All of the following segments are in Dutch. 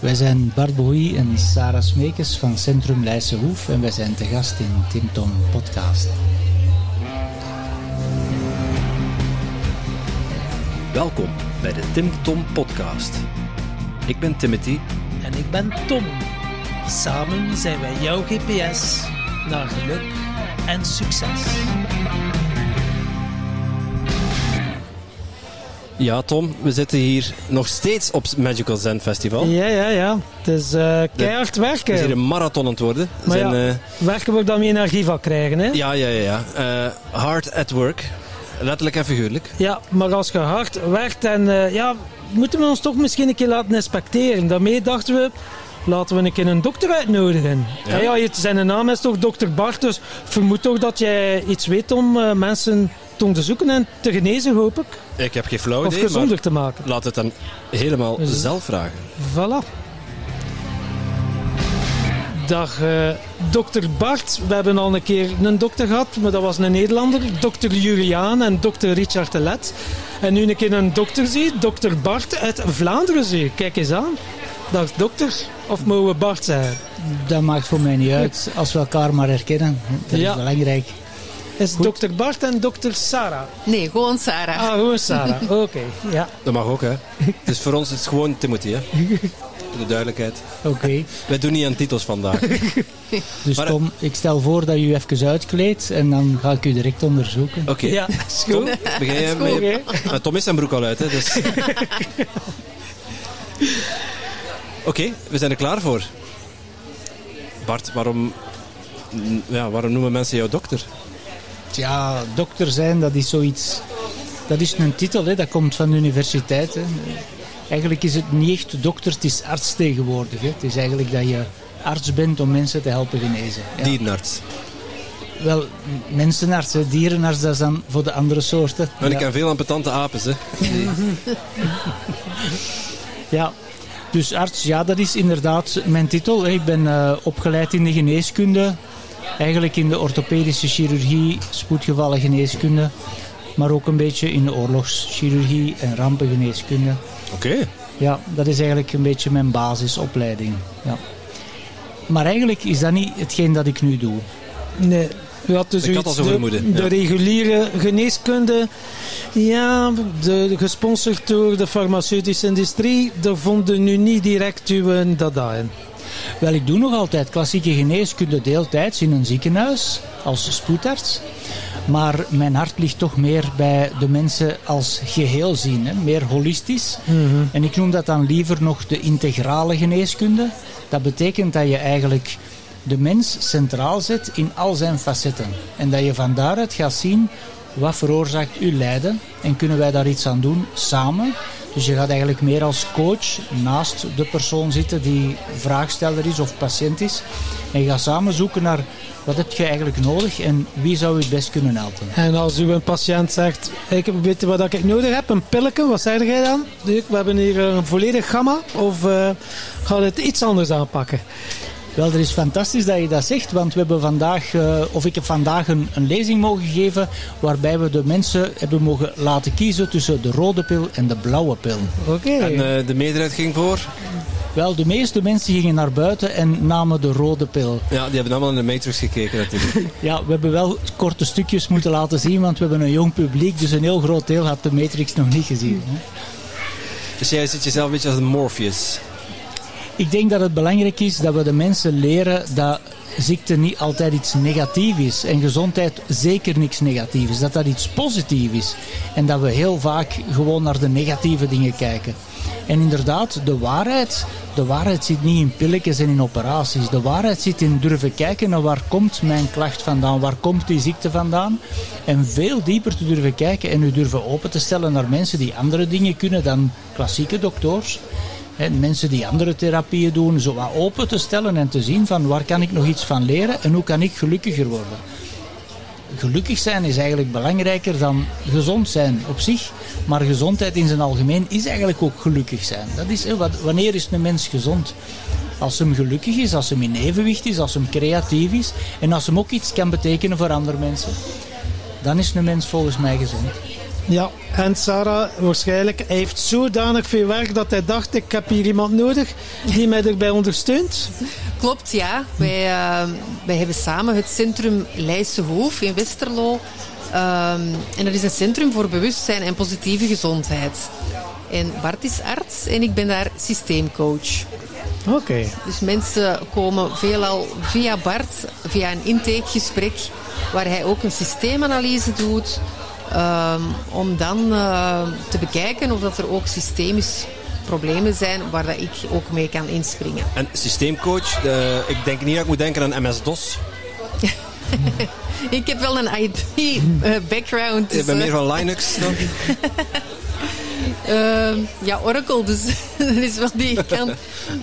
Wij zijn Bart Boei en Sarah Smekes van Centrum Leidse Hoef en wij zijn te gast in Tim Tom Podcast. Welkom bij de Tim Tom Podcast. Ik ben Timothy. En ik ben Tom. Samen zijn wij jouw GPS naar geluk en succes. Ja, Tom, we zitten hier nog steeds op het Magical Zen Festival. Ja, ja, ja. Het is eh, keihard Het is hier werken. een marathon aan het worden. Maar zijn, ja, eh, werken we dan weer energie van krijgen, hè? ja, ja, ja. ja. Eh, hard at work. Letterlijk en figuurlijk. Ja, maar als je hard werkt en ja, moeten we ons toch misschien een keer laten inspecteren. Daarmee dachten we, laten we een keer een dokter uitnodigen. Ja. Ja, ja, zijn naam is toch dokter Bart, dus vermoed toch dat jij iets weet om eh, mensen te onderzoeken en te genezen, hoop ik. Ik heb geen flauw Of idee, gezonder maar te maken. laat het dan helemaal Dus- zelf vragen. Voilà. Dag, eh, dokter Bart. We hebben al een keer een dokter gehad, maar dat was een Nederlander. Dokter Juliaan en dokter Richard de Let. En nu een keer een dokter zie, dokter Bart uit Vlaanderen zie. Kijk eens aan. Dag dokter, of mogen we Bart zeggen? Dat maakt voor mij niet uit als we elkaar maar herkennen. Dat Ja. is belangrijk. Is dokter Bart en dokter Sarah? Nee, gewoon Sarah. Ah, gewoon Sarah. Oké, ja. Dat mag ook, hè. Dus voor ons is het gewoon Timothy, hè. Voor de duidelijkheid. Oké. Wij doen niet aan titels vandaag. Dus Maar- Tom, ik stel voor dat je je even uitkleedt en dan ga ik u direct onderzoeken. Oké. Ja, is Tom, goed. begin jij Goed, met... Tom is zijn broek al uit, hè. Dus... Oké, we zijn er klaar voor. Bart, waarom, ja, waarom noemen mensen jou dokter? Ja, dokter zijn, dat is zoiets... Dat is een titel, hè. dat komt van de universiteit. Hè. Eigenlijk is het niet echt dokter, het is arts tegenwoordig. Hè. Het is eigenlijk dat je arts bent om mensen te helpen genezen. Ja. Dierenarts. Wel, mensenarts, hè. dierenarts, dat is dan voor de andere soorten. En ik Ja. ken veel ampetante apes, hè. Ja, dus arts, ja, dat is inderdaad mijn titel. Ik ben eh, opgeleid in de geneeskunde, eigenlijk in de orthopedische chirurgie, spoedgevallen geneeskunde, maar ook een beetje in de oorlogschirurgie en rampengeneeskunde. Oké. Ja, dat is eigenlijk een beetje mijn basisopleiding. Ja. Maar eigenlijk is dat niet hetgeen dat ik nu doe. Nee. U had dus zoiets, de, de reguliere geneeskunde, ja, de, gesponsord door de farmaceutische industrie, daar vonden nu niet direct uw dada in. Wel, ik doe nog altijd klassieke geneeskunde deeltijds in een ziekenhuis als spoedarts. Maar mijn hart ligt toch meer bij de mensen als geheel zien, hè? meer holistisch. En ik noem dat dan liever nog de integrale geneeskunde. Dat betekent dat je eigenlijk de mens centraal zet in al zijn facetten. En dat je van daaruit gaat zien wat veroorzaakt uw lijden en kunnen wij daar iets aan doen samen. Dus je gaat eigenlijk meer als coach naast de persoon zitten die vraagsteller is of patiënt is. En je gaat samen zoeken naar wat heb je eigenlijk nodig en wie zou je het best kunnen helpen. En als u een patiënt zegt, ik weet wat ik nodig heb, een pilletje, wat zeg jij dan? We hebben hier een volledig gamma, of eh gaat het iets anders aanpakken? Wel, er is fantastisch dat je dat zegt, want we hebben vandaag, eh, of ik heb vandaag een, een lezing mogen geven waarbij we de mensen hebben mogen laten kiezen tussen de rode pil en de blauwe pil. Oké. En eh, de meerderheid ging voor? Wel, de meeste mensen gingen naar buiten en namen de rode pil. Ja, die hebben allemaal in de Matrix gekeken natuurlijk. Ja, we hebben wel korte stukjes moeten laten zien, want we hebben een jong publiek, dus een heel groot deel had de Matrix nog niet gezien. hè. Dus jij ziet jezelf een beetje als een Morpheus. Ik denk dat het belangrijk is dat we de mensen leren dat ziekte niet altijd iets negatiefs is en gezondheid zeker niks negatiefs is. Dat dat iets positiefs is en dat we heel vaak gewoon naar de negatieve dingen kijken. En inderdaad, de waarheid, de waarheid zit niet in pilletjes en in operaties. De waarheid zit in durven kijken naar waar komt mijn klacht vandaan, waar komt die ziekte vandaan. En veel dieper te durven kijken en u durven open te stellen naar mensen die andere dingen kunnen dan klassieke dokters. Mensen die andere therapieën doen, zo wat open te stellen en te zien van waar kan ik nog iets van leren en hoe kan ik gelukkiger worden. Gelukkig zijn is eigenlijk belangrijker dan gezond zijn op zich, maar gezondheid in zijn algemeen is eigenlijk ook gelukkig zijn. Dat is, wat, wanneer is een mens gezond? Als hem gelukkig is, als hem in evenwicht is, als hem creatief is en als hem ook iets kan betekenen voor andere mensen, dan is een mens volgens mij gezond. Ja, en Sarah waarschijnlijk hij heeft zodanig veel werk dat hij dacht, ik heb hier iemand nodig die mij erbij ondersteunt. Klopt, ja. Wij, uh, wij hebben samen het centrum Leijse Hoef in Westerlo. Um, en dat is een centrum voor bewustzijn en positieve gezondheid. En Bart is arts en ik ben daar systeemcoach. Oké. Dus mensen komen veelal via Bart, via een intakegesprek, waar hij ook een systeemanalyse doet, um, om dan uh, te bekijken of dat er ook systemisch problemen zijn waar dat ik ook mee kan inspringen. En systeemcoach, uh, ik denk niet dat ik moet denken aan MS-DOS. ik heb wel een IT-background. Uh, dus, je bent meer van Linux dan? Uh, ja, Oracle, dus dat is wel die kant.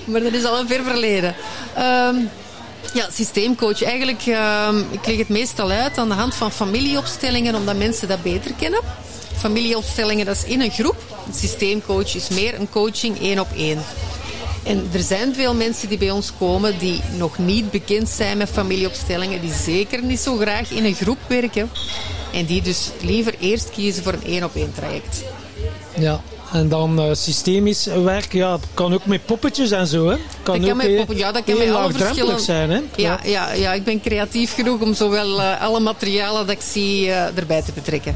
Maar dat is al een ver verleden. Ja, systeemcoach. Eigenlijk, uh, ik leg het meestal uit aan de hand van familieopstellingen, omdat mensen dat beter kennen. Familieopstellingen, dat is in een groep. Systeemcoach is meer een coaching één op één. En er zijn veel mensen die bij ons komen die nog niet bekend zijn met familieopstellingen, die zeker niet zo graag in een groep werken. En die dus liever eerst kiezen voor een één op één traject. Ja, en dan uh, systemisch werk, ja, kan ook met poppetjes en zo. Hè. Kan dat ook kan met poppen, ja, dat kan met alle verschillen zijn. Hè. Ja, ja, ja, ik ben creatief genoeg om zowel uh, alle materialen dat ik zie uh, erbij te betrekken.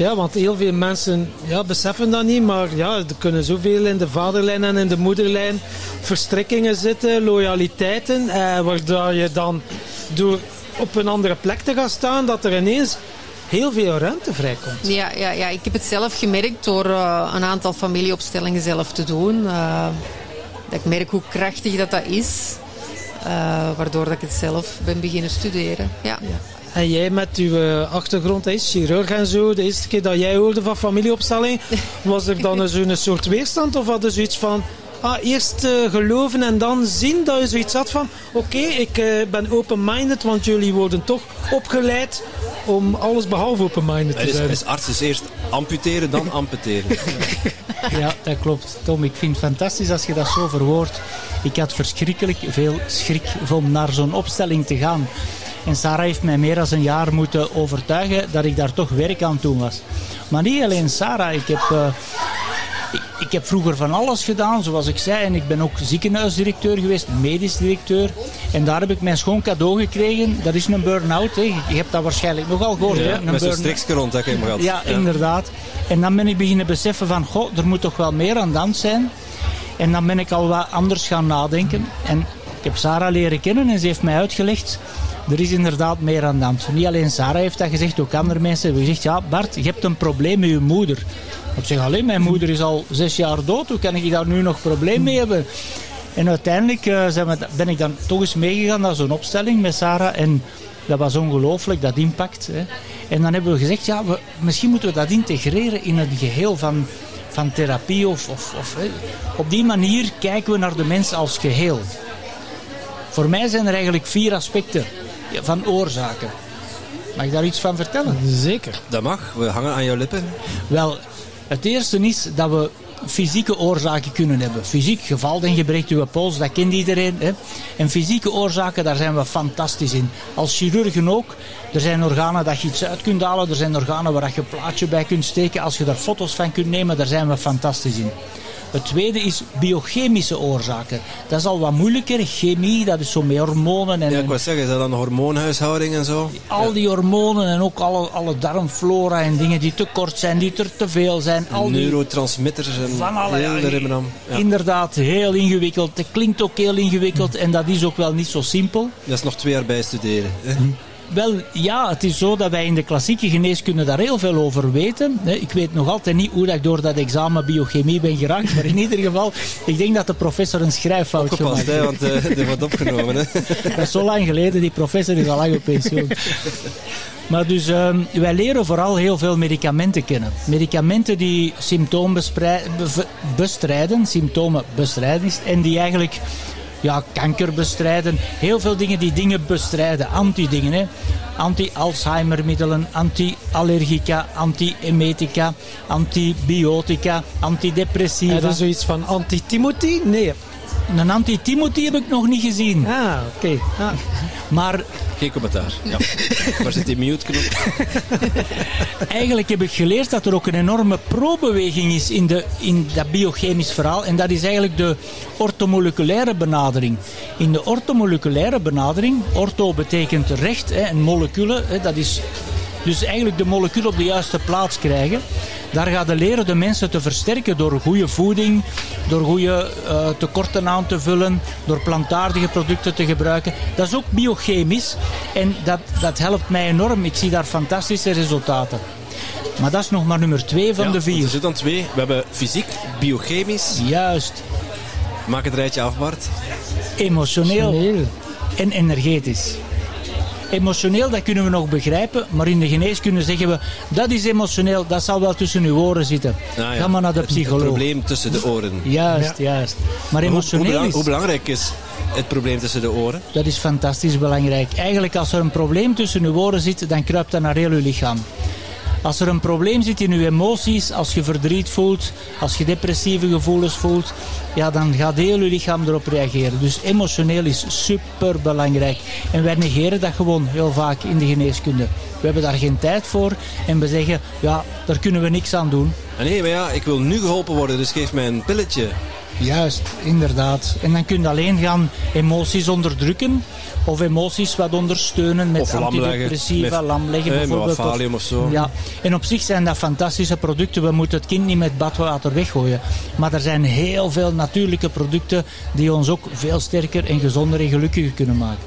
Ja, want heel veel mensen ja, beseffen dat niet, maar ja, er kunnen zoveel in de vaderlijn en in de moederlijn verstrikkingen zitten, loyaliteiten, eh, waardoor je dan door op een andere plek te gaan staan, dat er ineens heel veel ruimte vrijkomt. Ja, ja, ja. ik heb het zelf gemerkt door uh, een aantal familieopstellingen zelf te doen. Uh, dat ik merk hoe krachtig dat, dat is. Uh, waardoor dat ik het zelf ben beginnen studeren. Ja. ja. En jij met uw achtergrond als chirurg en zo, de eerste keer dat jij hoorde van familieopstelling, was er dan zo'n soort weerstand of hadden zoiets van ah, eerst uh, geloven en dan zien dat je zoiets had van oké, okay, ik uh, ben open-minded, want jullie worden toch opgeleid om alles behalve open-minded te zijn. Arts is eerst amputeren, dan amputeren. ja, dat klopt. Tom, ik vind het fantastisch als je dat zo verwoordt. Ik had verschrikkelijk veel schrik om naar zo'n opstelling te gaan. En Sarah heeft mij meer dan een jaar moeten overtuigen dat ik daar toch werk aan doen was. Maar niet alleen Sarah. Ik heb, uh, ik, heb vroeger van alles gedaan, zoals ik zei. En ik ben ook ziekenhuisdirecteur geweest, medisch directeur. En daar heb ik mijn schoon cadeau gekregen. Dat is een burn-out. Hè. Je hebt dat waarschijnlijk nogal gehoord. Ja, hè? Een met zo'n strikske rond, dat heb ik gehad. Ja, ja, inderdaad. En dan ben ik beginnen beseffen van, goh, er moet toch wel meer aan dans zijn. En dan ben ik al wat anders gaan nadenken. En ik heb Sarah leren kennen en ze heeft mij uitgelegd er is inderdaad meer aan de hand. Niet alleen Sarah heeft dat gezegd, ook andere mensen hebben gezegd: Ja, Bart, je hebt een probleem met je moeder. Ik zeg alleen: Mijn moeder is al zes jaar dood, hoe kan ik daar nu nog probleem mee hebben? En uiteindelijk uh, we, ben ik dan toch eens meegegaan naar zo'n opstelling met Sarah. En dat was ongelooflijk, dat impact. Hè. En dan hebben we gezegd: Ja, we, misschien moeten we dat integreren in het geheel van, van therapie. Of, of, of hè. Op die manier kijken we naar de mens als geheel. Voor mij zijn er eigenlijk vier aspecten van oorzaken. Mag ik daar iets van vertellen? Zeker. Dat mag, we hangen aan jouw lippen. Wel, het eerste is dat we fysieke oorzaken kunnen hebben. Fysiek, gevalt en je uw pols, dat kent iedereen. Hè? En fysieke oorzaken, daar zijn we fantastisch in. Als chirurgen ook. Er zijn organen dat je iets uit kunt halen. Er zijn organen waar je een plaatje bij kunt steken. Als je daar foto's van kunt nemen, daar zijn we fantastisch in. Het tweede is biochemische oorzaken. Dat is al wat moeilijker. Chemie, dat is zo met hormonen. En, ja, ik wou zeggen, is dat dan hormoonhuishouding en zo? Al die hormonen en ook alle, alle darmflora en dingen die te kort zijn, die er te veel zijn. Al die neurotransmitters en van alle, heel ja, Inderdaad, heel ingewikkeld. Het klinkt ook heel ingewikkeld en dat is ook wel niet zo simpel. Dat is nog twee jaar bij studeren. Wel, ja, het is zo dat wij in de klassieke geneeskunde daar heel veel over weten. Ik weet nog altijd niet hoe ik door dat examen biochemie ben geraakt. Maar in ieder geval, ik denk dat de professor een schrijffout gemaakt heeft. want uh, er wordt opgenomen. Hè. Dat is zo lang geleden, die professor is al lang op pensioen. Maar dus uh, wij leren vooral heel veel medicamenten kennen. Medicamenten die symptomen bestrijden, symptomen bestrijden en die eigenlijk ja, kanker bestrijden. Heel veel dingen die dingen bestrijden. Anti-dingen, hè. Anti-Alzheimer-middelen, anti-allergica, anti-emetica, antibiotica, antidepressiva. Is er zoiets van anti-Timothy? Nee. Een anti-Timothy heb ik nog niet gezien. Ah, oké. Ah. Maar Geen commentaar. Ja. Waar zit die mute-knop? eigenlijk heb ik geleerd dat er ook een enorme pro-beweging is in, de, in dat biochemisch verhaal. En dat is eigenlijk de ortomoleculaire benadering. In de ortomoleculaire benadering, ortho betekent recht, hè, en moleculen, hè, dat is dus eigenlijk de moleculen op de juiste plaats krijgen. Daar gaat de leren de mensen te versterken door goede voeding, door goede eh, tekorten aan te vullen, door plantaardige producten te gebruiken. Dat is ook biochemisch en dat, dat helpt mij enorm. Ik zie daar fantastische resultaten. Maar dat is nog maar nummer twee van Ja, de Er vier. zitten dan twee. We hebben fysiek, biochemisch. Juist. Maak het rijtje af, Bart. Emotioneel en energetisch. Emotioneel, dat kunnen we nog begrijpen, maar in de geneeskunde zeggen we dat is emotioneel, dat zal wel tussen uw oren zitten. Ah, ja. Ga maar naar de Het- Het psycholoog. probleem tussen de oren. Juist, juist. Maar Hoe, hoe, emotioneel belang- is, hoe belangrijk is het probleem tussen de oren? dat is fantastisch belangrijk. Eigenlijk als er een probleem tussen uw oren zit, dan kruipt dat naar heel uw lichaam. Als er een probleem zit in uw emoties, als je verdriet voelt, als je depressieve gevoelens voelt, ja, dan gaat heel uw lichaam erop reageren. Dus emotioneel is super belangrijk. En wij negeren dat gewoon heel vaak in de geneeskunde. We hebben daar geen tijd voor en we zeggen, ja, daar kunnen we niks aan doen. Ah, nee, maar ja, ik wil nu geholpen worden, dus geef mij een pilletje. Juist, inderdaad. En dan kun je alleen gaan emoties onderdrukken of emoties wat ondersteunen met Of antidepressiva, met- lam leggen eh, met bijvoorbeeld. of- valium of zo. Ja, en op zich zijn dat fantastische producten. We moeten het kind niet met badwater weggooien. Maar er zijn heel veel natuurlijke producten die ons ook veel sterker en gezonder en gelukkiger kunnen maken.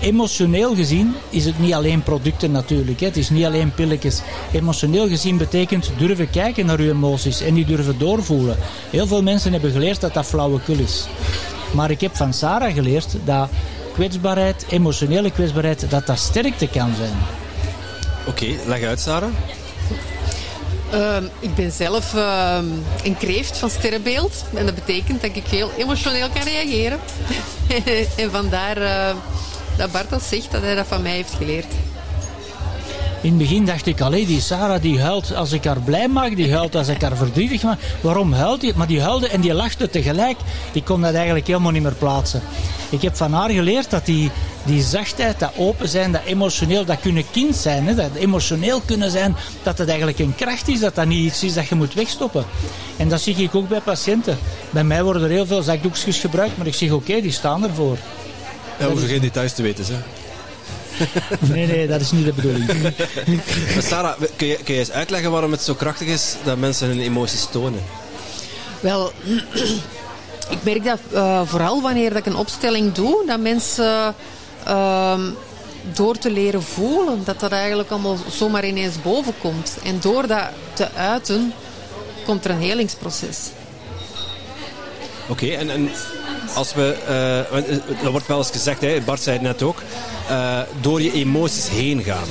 Emotioneel gezien is het niet alleen producten natuurlijk. Hè. Het is niet alleen pilletjes. Emotioneel gezien betekent durven kijken naar uw emoties en die durven doorvoelen. Heel veel mensen hebben geleerd dat dat flauwekul is. Maar ik heb van Sarah geleerd dat kwetsbaarheid, emotionele kwetsbaarheid, dat dat sterkte kan zijn. Oké, leg uit, Sarah. Ehm, ik ben zelf ehm, een kreeft van sterrenbeeld. En dat betekent dat ik heel emotioneel kan reageren. en vandaar eh, dat Bart dat zegt, dat hij dat van mij heeft geleerd. In het begin dacht ik, allee, die Sarah die huilt als ik haar blij maak, die huilt als ik haar verdrietig maak. Waarom huilt die? Maar die huilde en die lachte tegelijk. Ik kon dat eigenlijk helemaal niet meer plaatsen. Ik heb van haar geleerd dat die, die zachtheid, dat open zijn, dat emotioneel, dat kunnen kind zijn. Hè, dat emotioneel kunnen zijn, dat het eigenlijk een kracht is, dat dat niet iets is dat je moet wegstoppen. En dat zie ik ook bij patiënten. Bij mij worden er heel veel zakdoekjes gebruikt, maar ik zeg oké, die staan ervoor. Ja, hoeven geen details te weten. Hè. Nee, nee, dat is niet de bedoeling. Maar Sarah, kun je, kun je eens uitleggen waarom het zo krachtig is dat mensen hun emoties tonen? Wel, ik merk dat eh, vooral wanneer dat ik een opstelling doe, dat mensen ehm, door te leren voelen, dat dat eigenlijk allemaal zomaar ineens boven komt. En door dat te uiten, komt er een helingsproces. Oké, en, en als we, dat wordt wel eens gezegd, hè, Bart zei het net ook, eh, door je emoties heen gaan.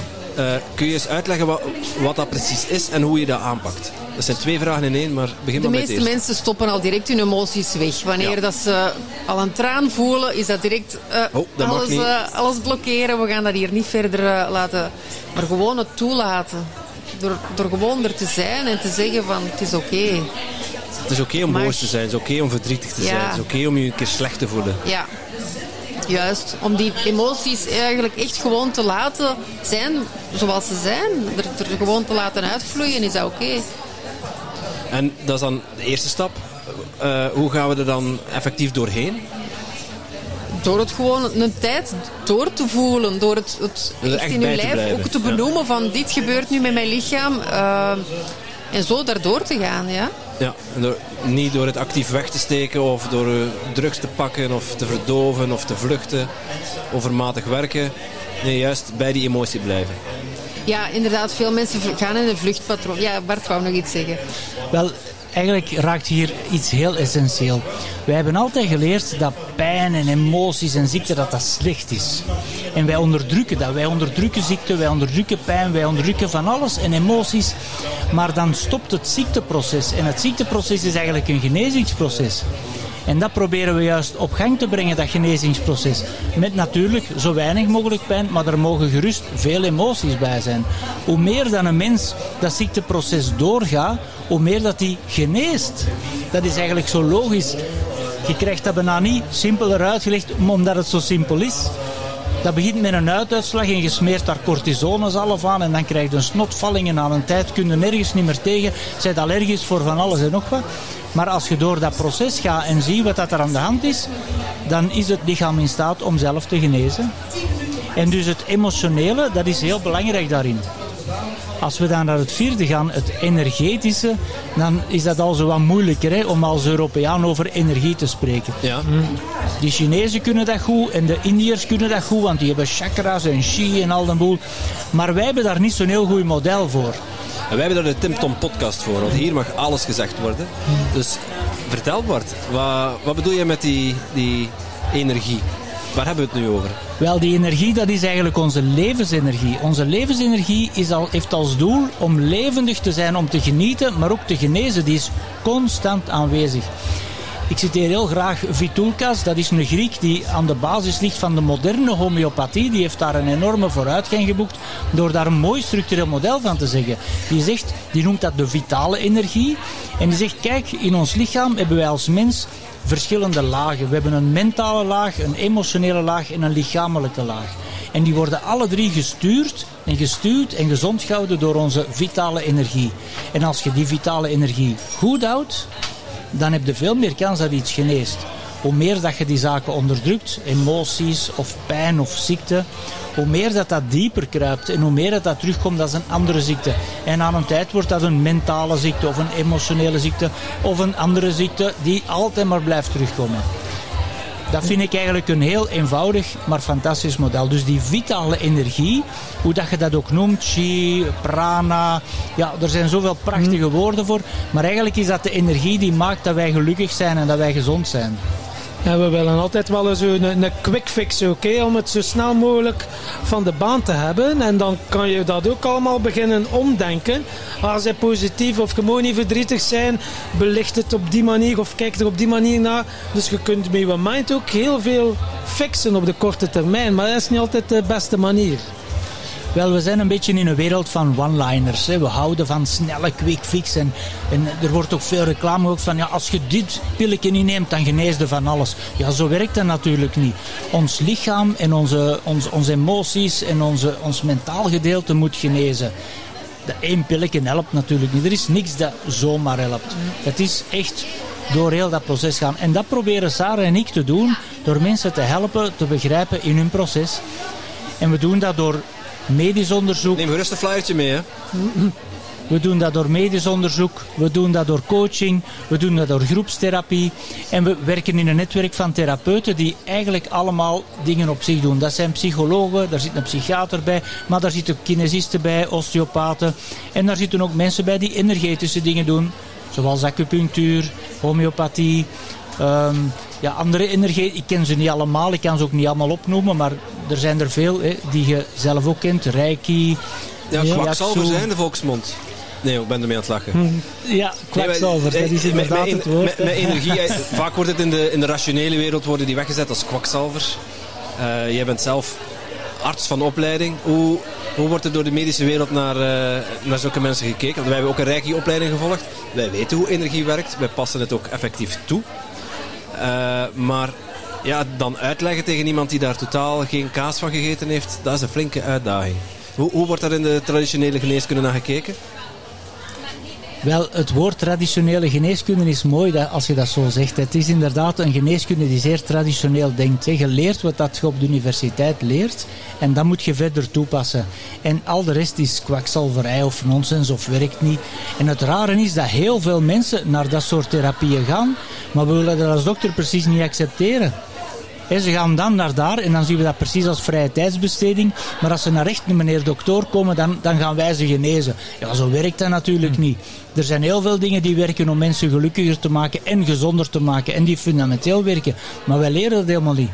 Kun je eens uitleggen wat, wat dat precies is en hoe je dat aanpakt? Dat zijn twee vragen in één, maar begin De maar met het meeste eerste. mensen stoppen al direct hun emoties weg. Wanneer Ja. dat ze al een traan voelen, is dat direct Oh, dat alles, alles blokkeren. We gaan dat hier niet verder laten, maar gewoon het toelaten. Door, door gewoon er te zijn en te zeggen van het is oké. Het is oké om Maar- boos te zijn, het is oké om verdrietig te zijn, het is oké om je een keer slecht te voelen. Ja, juist. Om die emoties eigenlijk echt gewoon te laten zijn zoals ze zijn. Er, er gewoon te laten uitvloeien, is dat oké. En dat is dan de eerste stap. Eh, hoe gaan we er dan effectief doorheen? Door het gewoon een tijd door te voelen. Door het, het echt echt in je lijf blijven, ook te ja. benoemen van dit gebeurt nu met mijn lichaam. eh, en zo daardoor te gaan, ja. Ja, en door, niet door het actief weg te steken of door eh, drugs te pakken of te verdoven of te vluchten, overmatig werken. Nee, juist bij die emotie blijven. Ja, inderdaad, veel mensen gaan in een vluchtpatroon. Ja, Bart wou nog iets zeggen. Wel, eigenlijk raakt hier iets heel essentieel. Wij hebben altijd geleerd dat pijn en emoties en ziekte dat dat slecht is. En wij onderdrukken dat. Wij onderdrukken ziekte, wij onderdrukken pijn, wij onderdrukken van alles en emoties. Maar dan stopt het ziekteproces. En het ziekteproces is eigenlijk een genezingsproces. En dat proberen we juist op gang te brengen, dat genezingsproces. Met natuurlijk zo weinig mogelijk pijn, maar er mogen gerust veel emoties bij zijn. Hoe meer dan een mens dat ziekteproces doorgaat, hoe meer dat hij geneest. Dat is eigenlijk zo logisch. Je krijgt dat bijna niet simpeler uitgelegd omdat het zo simpel is. Dat begint met een uituitslag en je smeert daar cortisonezalf aan en dan krijg je een snotvalling en aan een tijd kun je nergens niet meer tegen. Zijt allergisch voor van alles en nog wat. Maar als je door dat proces gaat en ziet wat dat er aan de hand is, dan is het lichaam in staat om zelf te genezen. En dus het emotionele, dat is heel belangrijk daarin. Als we dan naar het vierde gaan, het energetische, dan is dat al zo wat moeilijker hè, om als Europeaan over energie te spreken. Ja. Die Chinezen kunnen dat goed en de Indiërs kunnen dat goed, want die hebben chakras en chi en al den boel. Maar wij hebben daar niet zo'n heel goed model voor. En wij hebben daar de Tim Tom podcast voor, want hier mag alles gezegd worden. Dus vertel Bart, wat, wat bedoel je met die, die energie? Waar hebben we het nu over? Wel, die energie, dat is eigenlijk onze levensenergie. Onze levensenergie is al, heeft als doel om levendig te zijn, om te genieten, maar ook te genezen. Die is constant aanwezig. Ik citeer heel graag Vitulkas, dat is een Griek die aan de basis ligt van de moderne homeopathie. Die heeft daar een enorme vooruitgang geboekt door daar een mooi structureel model van te zeggen. Die zegt, die noemt dat de vitale energie. En die zegt, kijk, in ons lichaam hebben wij als mens verschillende lagen. We hebben een mentale laag, een emotionele laag en een lichamelijke laag. En die worden alle drie gestuurd en gestuurd en gezond gehouden door onze vitale energie. En als je die vitale energie goed houdt, dan heb je veel meer kans dat iets geneest. Hoe meer dat je die zaken onderdrukt, emoties of pijn of ziekte, hoe meer dat dat dieper kruipt en hoe meer dat dat terugkomt als een andere ziekte. En aan een tijd wordt dat een mentale ziekte of een emotionele ziekte of een andere ziekte die altijd maar blijft terugkomen. Dat vind ik eigenlijk een heel eenvoudig, maar fantastisch model. Dus die vitale energie, hoe dat je dat ook noemt, chi, prana, ja, er zijn zoveel prachtige woorden voor. Maar eigenlijk is dat de energie die maakt dat wij gelukkig zijn en dat wij gezond zijn. We willen altijd wel zo een, een quick fix oké, om het zo snel mogelijk van de baan te hebben. En dan kan je dat ook allemaal beginnen omdenken. Als zij positief of gewoon niet verdrietig zijn, belicht het op die manier of kijk er op die manier naar. Dus je kunt met je mind ook heel veel fixen op de korte termijn. Maar dat is niet altijd de beste manier. Wel, we zijn een beetje in een wereld van one-liners. We houden van snelle quick fix. En, en er wordt ook veel reclame ook van, ja, als je dit pilletje niet neemt, dan genees je van alles. Ja, zo werkt dat natuurlijk niet. Ons lichaam en onze, onze, onze emoties en onze, ons mentaal gedeelte moet genezen. Dat één pilletje helpt natuurlijk niet. Er is niks dat zomaar helpt. Het is echt door heel dat proces gaan. En dat proberen Sarah en ik te doen door mensen te helpen te begrijpen in hun proces. En we doen dat door medisch onderzoek. Neem gerust een flyertje mee, hè? We doen dat door medisch onderzoek, we doen dat door coaching, we doen dat door groepstherapie. En we werken in een netwerk van therapeuten die eigenlijk allemaal dingen op zich doen. Dat zijn psychologen, daar zit een psychiater bij, maar daar zitten kinesisten bij, osteopaten. En daar zitten ook mensen bij die energetische dingen doen, zoals acupunctuur, homeopathie. ehm, ja, andere energie, ik ken ze niet allemaal, ik kan ze ook niet allemaal opnoemen, maar er zijn er veel hè, die je zelf ook kent. Reiki, Ja, Ja, kwakzalver zo. zijn de volksmond. Nee, ik ben ermee aan het lachen. ja, kwakzalver, dat is maar- inderdaad met- het woord. Met, energie, eh, vaak wordt het in de, in de rationele wereld worden die weggezet als kwakzalvers. Eh, jij bent zelf arts van opleiding. Hoe, hoe wordt er door de medische wereld naar, eh, naar zulke mensen gekeken? Want wij hebben ook een Reiki-opleiding gevolgd. Wij weten hoe energie werkt. Wij passen het ook effectief toe. Eh, maar ja, dan uitleggen tegen iemand die daar totaal geen kaas van gegeten heeft, dat is een flinke uitdaging. Hoe, hoe wordt daar in de traditionele geneeskunde naar gekeken? Wel, het woord traditionele geneeskunde is mooi dat, als je dat zo zegt. Het is inderdaad een geneeskunde die zeer traditioneel denkt. Je leert wat dat je op de universiteit leert en dat moet je verder toepassen. En al de rest is kwakzalverij of nonsens of werkt niet. En het rare is dat heel veel mensen naar dat soort therapieën gaan, maar we willen dat als dokter precies niet accepteren. Ze gaan dan naar daar en dan zien we dat precies als vrije tijdsbesteding. Maar als ze naar echt een meneer dokter komen, dan, dan gaan wij ze genezen. Ja, zo werkt dat natuurlijk niet. Er zijn heel veel dingen die werken om mensen gelukkiger te maken en gezonder te maken. En die fundamenteel werken. Maar wij leren dat helemaal niet.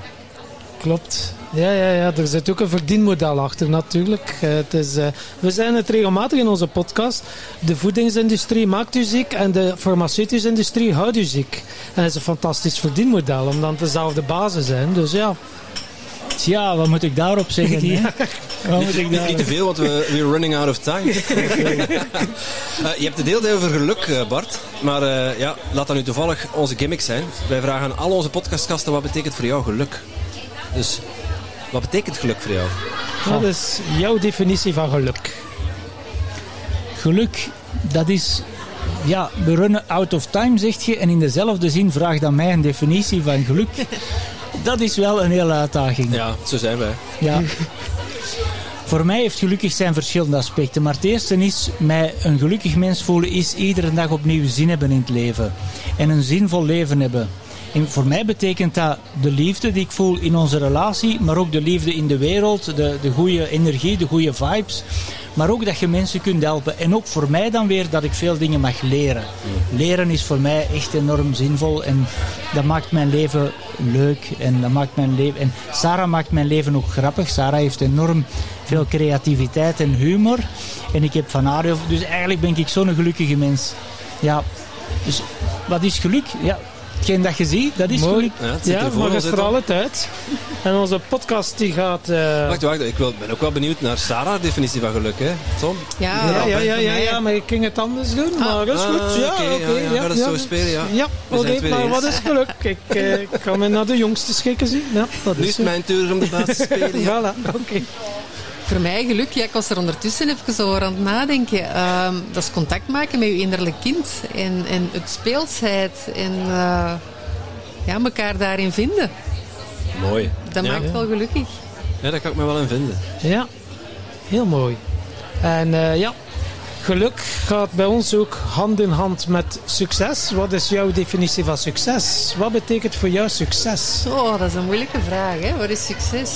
Klopt. Ja, ja, ja, er zit ook een verdienmodel achter natuurlijk. Eh, het is, eh, we zijn het regelmatig in onze podcast. De voedingsindustrie maakt u ziek en de farmaceutische industrie houdt u ziek. En dat is een fantastisch verdienmodel, omdat het dezelfde basis zijn. Dus ja, Tja, wat moet ik daarop zeggen? hè? Wat moet ik Niet, niet te veel, want we we're running out of time. Eh, je hebt het deelde over geluk, eh, Bart. Maar eh, ja, laat dat nu toevallig onze gimmick zijn. Wij vragen aan al onze podcastgasten wat betekent voor jou geluk. Dus wat betekent geluk voor jou? Wat is jouw definitie van geluk? Geluk, dat is... Ja, we runnen out of time, zegt je. En in dezelfde zin vraagt aan mij een definitie van geluk. Dat is wel een hele uitdaging. Ja, zo zijn wij. Ja. Voor mij heeft gelukkig zijn verschillende aspecten. Maar het eerste is, mij een gelukkig mens voelen is iedere dag opnieuw zin hebben in het leven. En een zinvol leven hebben. En voor mij betekent dat de liefde die ik voel in onze relatie, maar ook de liefde in de wereld, de, de goede energie, de goede vibes. Maar ook dat je mensen kunt helpen. En ook voor mij dan weer dat ik veel dingen mag leren. Leren is voor mij echt enorm zinvol. En dat maakt mijn leven leuk. En dat maakt mijn leven. En Sarah maakt mijn leven ook grappig. Sarah heeft enorm veel creativiteit en humor. En ik heb van haar. Dus eigenlijk ben ik zo'n gelukkige mens. Ja. Dus wat is geluk? Ja. Hetgeen dat je ziet, dat is Mooi. Ja, het Ja, voor maar ons, is voor alle tijd. En onze podcast die gaat... eh, Wacht, wacht. Ik wil, ben ook wel benieuwd naar Sarah's definitie van geluk, hè? Tom? Ja, ja, ja, ja, ja, maar ik ging het anders doen. Maar dat is Ah, goed. Ja, oké, oké. ja, het zo spelen, ja. Ja, oké, maar eens. wat is geluk? Ik, eh, ik ga me naar de jongste schikken zien. Ja, dat Nu is mijn tur om de baas te spelen. Ja. Voilà, oké. Voor mij geluk, ja, ik was er ondertussen even zo over aan het nadenken. Ehm, dat is contact maken met je innerlijk kind. En, en het speelsheid. En eh, ja, elkaar daarin vinden. Mooi. Dat ja. maakt wel gelukkig. Ja, daar kan ik me wel in vinden. Ja, heel mooi. En eh, ja, geluk gaat bij ons ook hand in hand met succes. Wat is jouw definitie van succes? Wat betekent voor jou succes? Oh, dat is een moeilijke vraag. Hè? Wat is succes?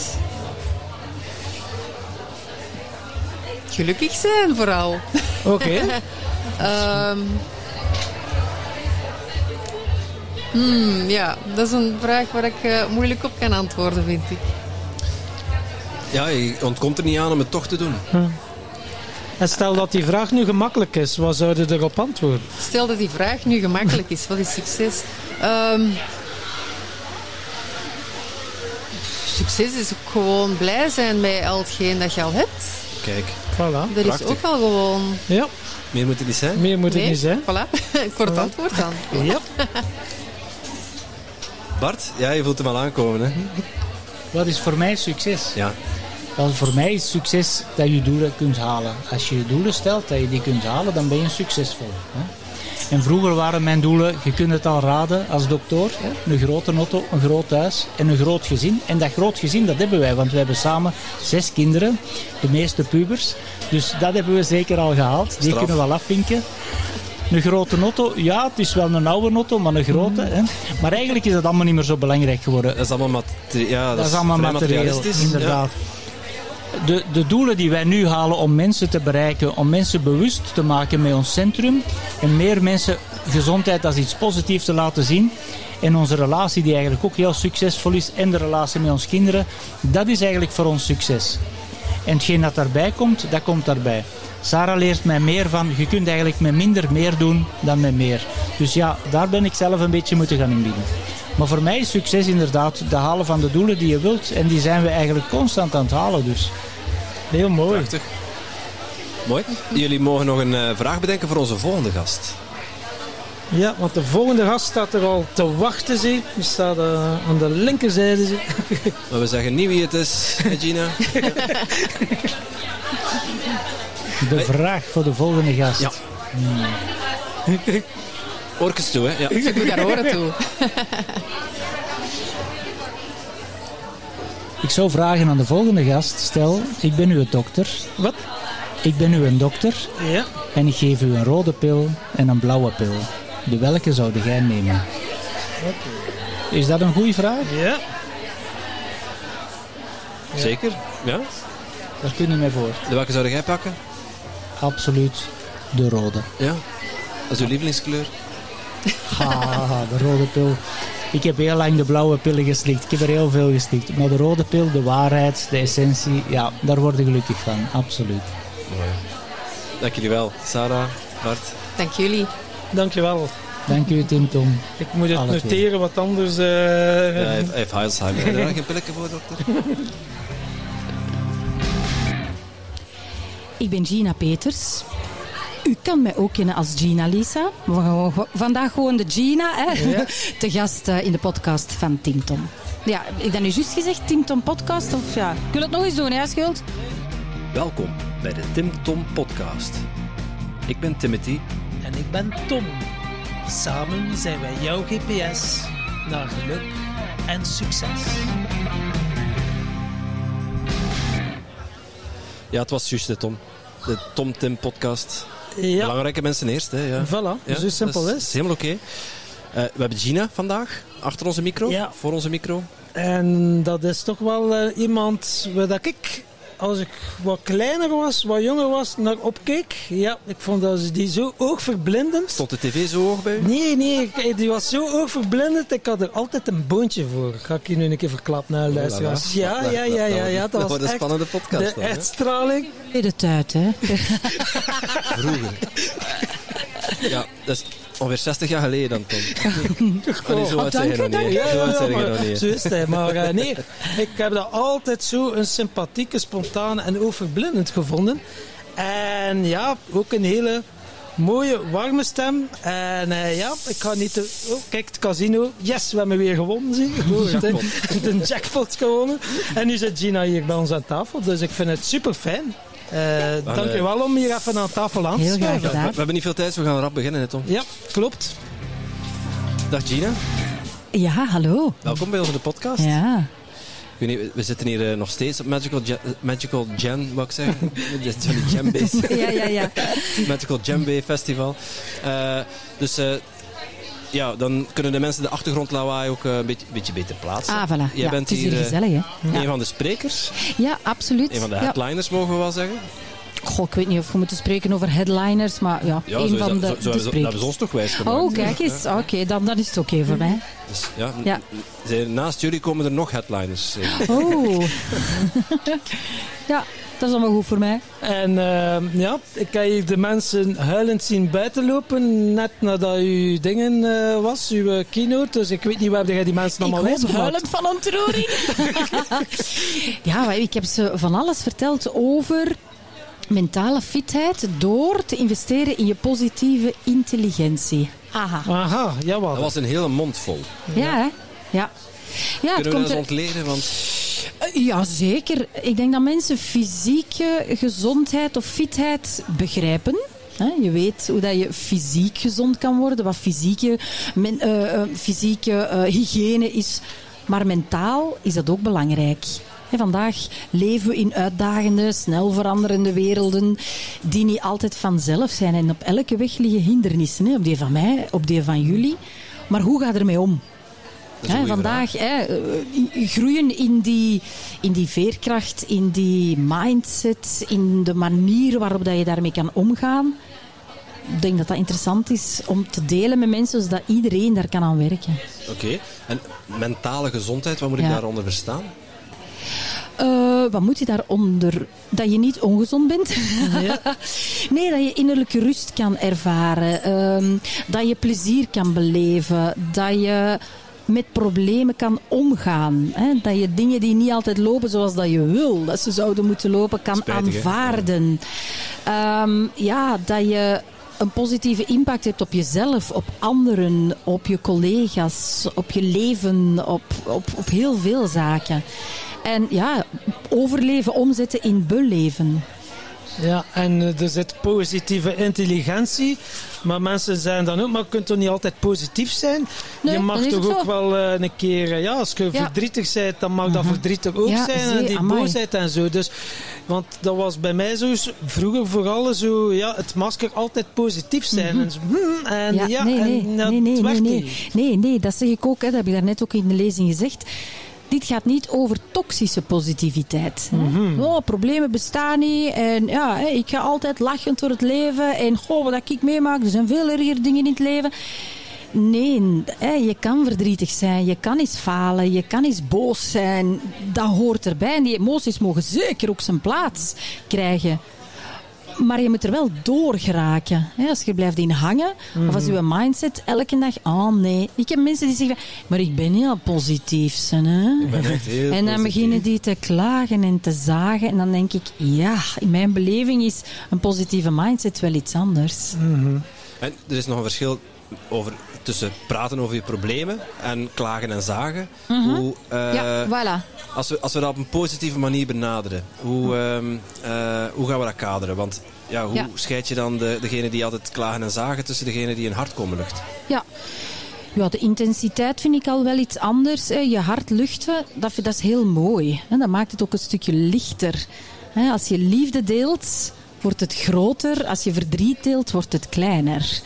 Gelukkig zijn vooral. Oké, Ehm hmm, ja, dat is een vraag waar ik eh, moeilijk op kan antwoorden, vind ik. Ja, je ontkomt er niet aan om het toch te doen. en stel dat die vraag nu gemakkelijk is, wat zou je erop antwoorden? Stel dat die vraag nu gemakkelijk is. Wat is succes? Ehm, succes is ook gewoon blij zijn met al hetgeen dat je al hebt. Kijk, Voilà. Dat Prachtig. is ook wel gewoon... Ja, meer moet het niet zijn. meer moet het Nee, niet zijn. Voilà, kort Voilà. antwoord dan. Ja. Bart, ja, je voelt hem al aankomen, hè? Wat is voor mij succes? Ja. Wel, voor mij is succes dat je doelen kunt halen. Als je je doelen stelt, dat je die kunt halen, dan ben je succesvol. Hè? En vroeger waren mijn doelen, je kunt het al raden als dokter, een grote auto, een groot huis en een groot gezin. En dat groot gezin, dat hebben wij, want we hebben samen zes kinderen, de meeste pubers. Dus dat hebben we zeker al gehaald. Die Straf. kunnen we wel afvinken. Een grote auto, ja, het is wel een oude auto, maar een grote. Hè? Maar eigenlijk is dat allemaal niet meer zo belangrijk geworden. Dat is allemaal, ja, dat Dat is allemaal materieel, materialistisch. inderdaad. De, de doelen die wij nu halen om mensen te bereiken, om mensen bewust te maken met ons centrum en meer mensen gezondheid als iets positiefs te laten zien en onze relatie die eigenlijk ook heel succesvol is en de relatie met onze kinderen, dat is eigenlijk voor ons succes. En hetgeen dat daarbij komt, dat komt daarbij. Sarah leert mij meer van, je kunt eigenlijk met minder meer doen dan met meer. Dus ja, daar ben ik zelf een beetje moeten gaan inbieden. Maar voor mij is succes inderdaad de halen van de doelen die je wilt. En die zijn we eigenlijk constant aan het halen. Dus Heel mooi. Prachtig. Mooi. Jullie mogen nog een eh, vraag bedenken voor onze volgende gast. Ja, want de volgende gast staat er al te wachten. Zie. Die staat eh, aan de linkerzijde. Zie. Maar we zeggen niet wie het is, Gina. de vraag voor de volgende gast. Ja. Oorkens toe, hè? Ja. Ik moet daar horen toe. Ik zou vragen aan de volgende gast. Stel, ik ben uw dokter. Wat? Ik ben uw dokter. Ja. En ik geef u een rode pil en een blauwe pil. De welke zou jij nemen? Is dat een goede vraag? Ja. Zeker? Ja? Daar kun je mij voor. De welke zou jij pakken? Absoluut de rode. Ja. Dat is uw lievelingskleur? Ha, de rode pil. Ik heb heel lang de blauwe pillen geslikt. Ik heb er heel veel geslikt. Maar de rode pil, de waarheid, de essentie, ja, daar word ik gelukkig van. Absoluut. Mooi. Dank jullie wel. Sarah, Bart. Dank jullie. Dankjewel. Dank u, Tim Tom. Ik moet het Alle twee. noteren, wat anders... eh, Ja, hij heeft, hij heeft Alzheimer. Heb je daar geen pilletje voor, dokter? Ik ben Gina Peters. U kan mij ook kennen als Gina Lisa. Vandaag gewoon de Gina, hè? te gast eh, in de podcast van Tim Tom. Ja, ik dat nu juist gezegd, Tim Tom podcast? Of ja, ik wil het nog eens doen, hè, Schuld? Welkom bij de Tim Tom Podcast. Ik ben Timothy. En ik ben Tom. Samen zijn wij jouw GPS naar geluk en succes. Ja, het was juist de Tom. De Tom Tim Podcast. Ja, Belangrijke mensen eerst, hè? Ja. voilà. Ja, zo simpel dat is. is helemaal oké. Eh, we hebben Gina vandaag, achter onze micro, Ja. voor onze micro. En dat is toch wel eh, iemand waar dat ik, als ik wat kleiner was, wat jonger was, naar opkeek. Ja, ik vond dat ze die zo oogverblindend. Stond de tv zo hoog bij u? Nee, nee, ik- die was zo oogverblindend. Ik had er altijd een boontje voor. Ga ik je nu een keer verklappen naar luisteraars. Ja, ja, ja, ja, ja. Dat Dat was wordt een echt spannende podcast. de uitstraling. De tijd, hè? Vroeger. Ja, dat is ongeveer 60 jaar geleden dan, Tom. Oh, nee, zo je nog niet. Zo is het. Maar eh, nee, ik heb dat altijd zo een sympathieke, spontane en overblindend gevonden. En ja, ook een hele mooie, warme stem. En eh, ja, ik ga niet te... Oh, kijk, het casino. Yes, we hebben weer gewonnen, zie je. Jackpot. Een jackpot gewonnen. En nu zit Gina hier bij ons aan tafel. Dus ik vind het super fijn. Dank je wel om hier even aan tafel aan te Heel graag. We, gedaan. we hebben niet veel tijd, dus we gaan rap beginnen, hè, Tom. Ja, klopt. Dag Gina, Ja, hallo. welkom bij ons in de podcast. Ja. Ik weet niet, we zitten hier eh, nog steeds op Magical, Ja- Magical Jam, wat ik zeggen. Dit is van die Jambase. Ja, ja, ja. Magical Djembe Festival. Eh, dus eh, ja, dan kunnen de mensen de achtergrondlawaai ook eh, een beetje, beetje beter plaatsen. Ah, voilà. Jij ja, bent het is hier hier eh, gezellig, hè? een van de sprekers, ja absoluut. een van de headliners mogen we wel zeggen. Goh, ik weet niet of we moeten spreken over headliners, maar ja, Ja, een van dat, de, zo, zo, de zo- dat hebben sprekers. ze ons toch wijs gemaakt. Oh, kijk eens. Oké, dan, dan is het oké voor mij. Dus, ja, Ja. Naast jullie komen er nog headliners. in. Oh. ja, dat is allemaal goed voor mij. En eh, ja, ik heb hier de mensen huilend zien buitenlopen, net nadat uw dingen eh, was, uw keynote. Dus ik weet niet waar jij die mensen Ik allemaal wijs gemaakt. huilend van ontroering. ja, maar ik heb ze van alles verteld over mentale fitheid door te investeren in je positieve intelligentie. Aha. Aha, jawel. Dat was een hele mond vol. Ja, hè? Ja. Ja, het Kunnen we dat er- ontleden? Want Eh, Ja, zeker. Ik denk dat mensen fysieke gezondheid of fitheid begrijpen. Je weet hoe dat je fysiek gezond kan worden, wat fysieke, men- eh, eh, fysieke hygiëne is. Maar mentaal is dat ook belangrijk. Vandaag leven we in uitdagende, snel veranderende werelden die niet altijd vanzelf zijn. En op elke weg liggen hindernissen. Op die van mij, op die van jullie. Maar hoe ga je ermee om? Hè, vandaag hè, eh, groeien in die, in die veerkracht, in die mindset, in de manier waarop dat je daarmee kan omgaan. Ik denk dat dat interessant is om te delen met mensen, zodat iedereen daar kan aan werken. Oké. En mentale gezondheid, wat moet ik Ja. daaronder verstaan? Eh, wat moet je daaronder? Dat je niet ongezond bent? nee, dat je innerlijke rust kan ervaren. ehm, dat je plezier kan beleven. Dat je met problemen kan omgaan. Hè? Dat je dingen die niet altijd lopen zoals dat je wil, dat ze zouden moeten lopen, kan Spijtig, aanvaarden. Ehm, ja, dat je een positieve impact hebt op jezelf, op anderen, op je collega's, op je leven, op, op, op heel veel zaken. En ja, overleven, omzetten in beleven. Ja, en eh, er zit positieve intelligentie. Maar mensen zijn dan ook, maar je kunt toch niet altijd positief zijn? Nee, je mag toch ook zo. wel eh, een keer, eh, ja, als je Ja. Mhm. verdrietig bent, dan mag dat verdrietig ook Ja, zijn. en die amai. boosheid en zo. Dus, want dat was bij mij zo, vroeger vooral zo, ja, het masker altijd positief zijn. En, zo, hmm, en ja, Mhm. Ja, nee, nee, en, nee, nee, nee, werkt nee. niet. Nee, nee, dat zeg ik ook. Hè. Dat heb ik daarnet ook in de lezing gezegd. Dit gaat niet over toxische positiviteit. Mhm. Oh, problemen bestaan niet. En ja, ik ga altijd lachend door het leven. En goh, wat ik meemaak, er zijn veel erger dingen in het leven. Nee, hè, je kan verdrietig zijn, je kan eens falen, je kan eens boos zijn. Dat hoort erbij. En die emoties mogen zeker ook zijn plaats krijgen. Maar je moet er wel door geraken. Hè? Als je blijft in hangen, of als je mindset elke dag, oh nee. Ik heb mensen die zeggen, maar ik ben heel positief. Hè? Ik ben echt heel En dan positief. beginnen die te klagen en te zagen. En dan denk ik, ja, in mijn beleving is een positieve mindset wel iets anders. En er is nog een verschil over, tussen praten over je problemen en klagen en zagen. Hoe, eh, Mhm. ja, voilà. als, we, als we dat op een positieve manier benaderen, hoe, ehm, eh, hoe gaan we dat kaderen? Want ja, hoe Ja. scheid je dan de, degene die altijd klagen en zagen tussen degene die een hart komen lucht? Ja. Ja, de intensiteit vind ik al wel iets anders. Je hart luchten, dat, dat is heel mooi. Dat maakt het ook een stukje lichter. Als je liefde deelt, wordt het groter. Als je verdriet deelt, wordt het kleiner.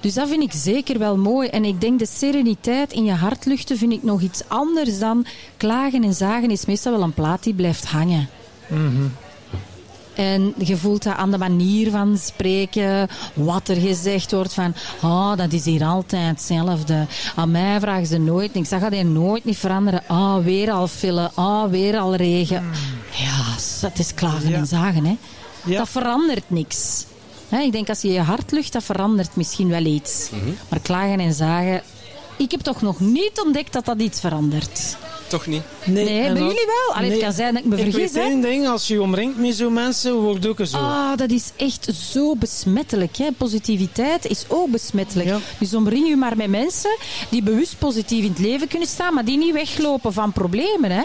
Dus dat vind ik zeker wel mooi. En ik denk de sereniteit in je hart luchten vind ik nog iets anders dan klagen en zagen is meestal wel een plaat die blijft hangen. En je voelt dat aan de manier van spreken, wat er gezegd wordt van, ah, dat is hier altijd hetzelfde. Aan mij vragen ze nooit niks. Dat gaat hier nooit niet veranderen. Ah, weer al file. Ah, weer al regen. Ja, dat is klagen Ja. en zagen, hè. Ja. Dat verandert niks. Hè, ik denk als je je hart lucht, dat verandert misschien wel iets. Maar klagen en zagen, ik heb toch nog niet ontdekt dat dat iets verandert. Toch niet? Nee, hebben als- jullie wel? Allee, het kan zijn dat ik me Ik vergis, weet hè. één ding, als je je omringt met zo'n mensen, wordt ook zo. Ah, dat is echt zo besmettelijk. Hè? Positiviteit is ook besmettelijk. Ja. Dus omring je maar met mensen die bewust positief in het leven kunnen staan, maar die niet weglopen van problemen. Hè?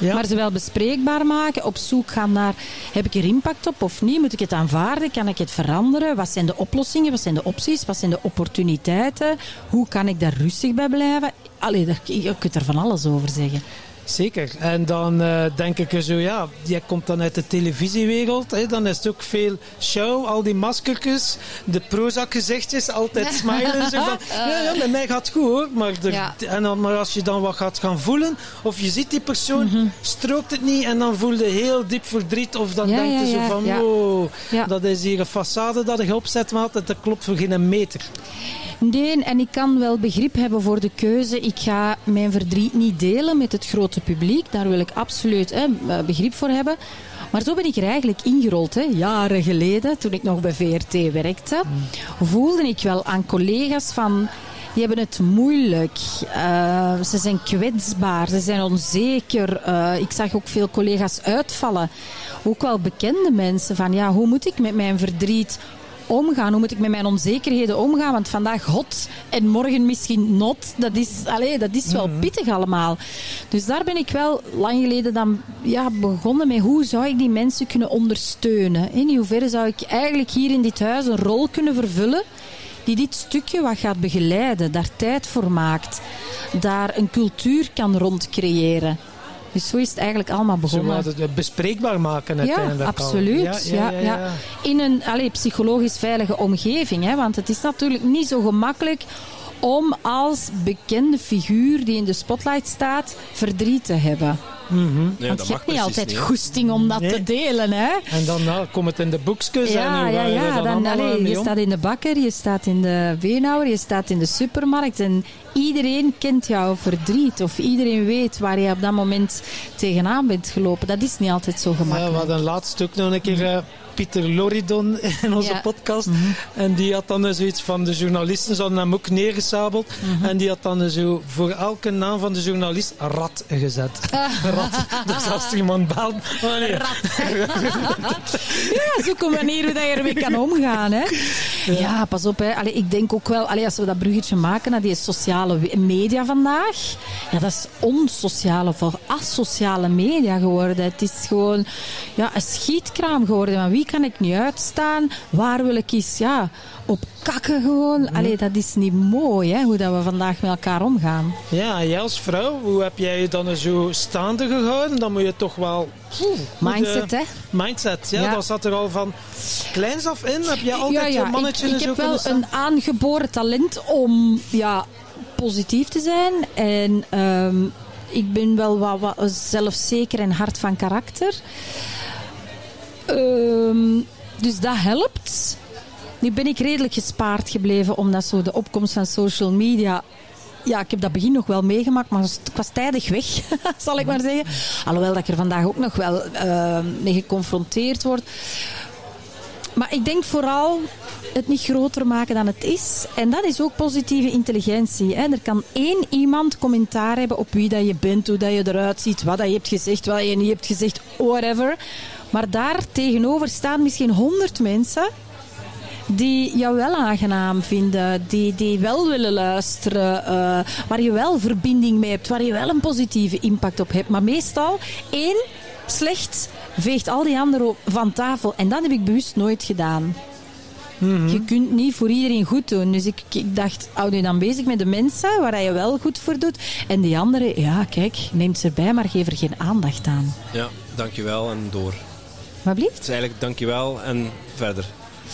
Maar ze wel bespreekbaar maken, op zoek gaan naar, heb ik er impact op of niet? Moet ik het aanvaarden? Kan ik het veranderen? Wat zijn de oplossingen? Wat zijn de opties? Wat zijn de opportuniteiten? Hoe kan ik daar rustig bij blijven? Allee, je kunt er van alles over zeggen. Zeker. En dan eh, denk ik er zo, ja, jij komt dan uit de televisiewereld. Hè, dan is het ook veel show, al die maskertjes, de Prozac-gezichtjes, altijd smilen. Zo van, ja, ja, met mij gaat het goed hoor. Maar, er- Ja. en dan, maar als je dan wat gaat gaan voelen, of je ziet die persoon, strookt het niet en dan voel je heel diep verdriet. Of dan Ja, denk je zo van, Ja. dat is hier een façade dat je opzet, maat. en Dat klopt voor geen meter. Nee, en ik kan wel begrip hebben voor de keuze. Ik ga mijn verdriet niet delen met het grote publiek. Daar wil ik absoluut hè, begrip voor hebben. Maar zo ben ik er eigenlijk ingerold. Hè. Jaren geleden, toen ik nog bij VRT werkte, voelde ik wel aan collega's van... Die hebben het moeilijk. Eh, ze zijn kwetsbaar. Ze zijn onzeker. Eh, ik zag ook veel collega's uitvallen. Ook wel bekende mensen. Van ja, hoe moet ik met mijn verdriet omgaan? Hoe moet ik met mijn onzekerheden omgaan? Want vandaag hot en morgen misschien not. Dat is, allee, dat is wel pittig allemaal. Dus daar ben ik wel lang geleden dan ja, begonnen met hoe zou ik die mensen kunnen ondersteunen? In hoeverre zou ik eigenlijk hier in dit huis een rol kunnen vervullen die dit stukje wat gaat begeleiden, daar tijd voor maakt, daar een cultuur kan rond creëren. Dus zo is het eigenlijk allemaal Zo begonnen. wat het bespreekbaar maken Ja, uiteindelijk al. absoluut. Ja, ja, In een allee, psychologisch veilige omgeving. Hè? Want het is natuurlijk niet zo gemakkelijk om als bekende figuur die in de spotlight staat verdriet te hebben. Ja, Want dat je hebt niet precies altijd niet, goesting om dat Nee. te delen. Hè? En dan nou, komt het in de boekjes Ja, en ja, er ja. dan Dan, allee, mee je om? staat in de bakker, je staat in de beenhouwer, je staat in de supermarkt. En iedereen kent jouw verdriet. Of iedereen weet waar je op dat moment tegenaan bent gelopen. Dat is niet altijd zo Ja, we gemakkelijk. hadden laatst ook nog een keer eh, Pieter Loridon in onze Ja. podcast. En die had dan zoiets van de journalisten, ze hadden hem ook neergesabeld. En die had dan zo voor elke naam van de journalist rat gezet. rat. Dus als er iemand belt, oh nee. Ja, zoek een manier hoe dat je ermee kan omgaan. Hè. Ja. pas op. Hè. Allee, ik denk ook wel, allee, als we dat bruggetje maken naar die sociale media vandaag. Ja, dat is onsociale of asociale media geworden. Het is gewoon ja, een schietkraam geworden. Van wie kan ik niet uitstaan? Waar wil ik eens ja, op kakken gewoon? Allee, dat is niet mooi hè, hoe dat we vandaag met elkaar omgaan. Ja, jij als vrouw, hoe heb jij je dan zo staande gehouden? Dan moet je toch wel... Mindset, hè? Mindset, ja, Ja. Dat zat er al van kleins af in. Heb jij altijd je mannetje ik, ik heb wel een aangeboren talent om ja, positief te zijn. En ehm, ik ben wel wat, wat zelfzeker en hard van karakter. Ehm, dus dat helpt. Nu ben ik redelijk gespaard gebleven, omdat zo de opkomst van social media ja, ik heb dat begin nog wel meegemaakt, maar ik was tijdig weg, zal ik maar zeggen. Alhoewel dat ik er vandaag ook nog wel eh, mee geconfronteerd word. maar ik denk vooral het niet groter maken dan het is. En dat is ook positieve intelligentie. Er kan één iemand commentaar hebben op wie dat je bent, hoe dat je eruit ziet, wat dat je hebt gezegd, wat je niet hebt gezegd, whatever. Maar daar tegenover staan misschien honderd mensen die jou wel aangenaam vinden, die, die wel willen luisteren, uh, waar je wel verbinding mee hebt, waar je wel een positieve impact op hebt. Maar meestal één slecht veegt al die anderen van tafel. En dat heb ik bewust nooit gedaan. Mm -hmm. Je kunt niet voor iedereen goed doen. Dus ik, ik, dacht, hou je dan bezig met de mensen waar je wel goed voor doet. En die anderen, ja, kijk, neemt ze erbij, maar geef er geen aandacht aan. Ja, dankjewel en door. Wat blieft? Het is eigenlijk dankjewel en verder.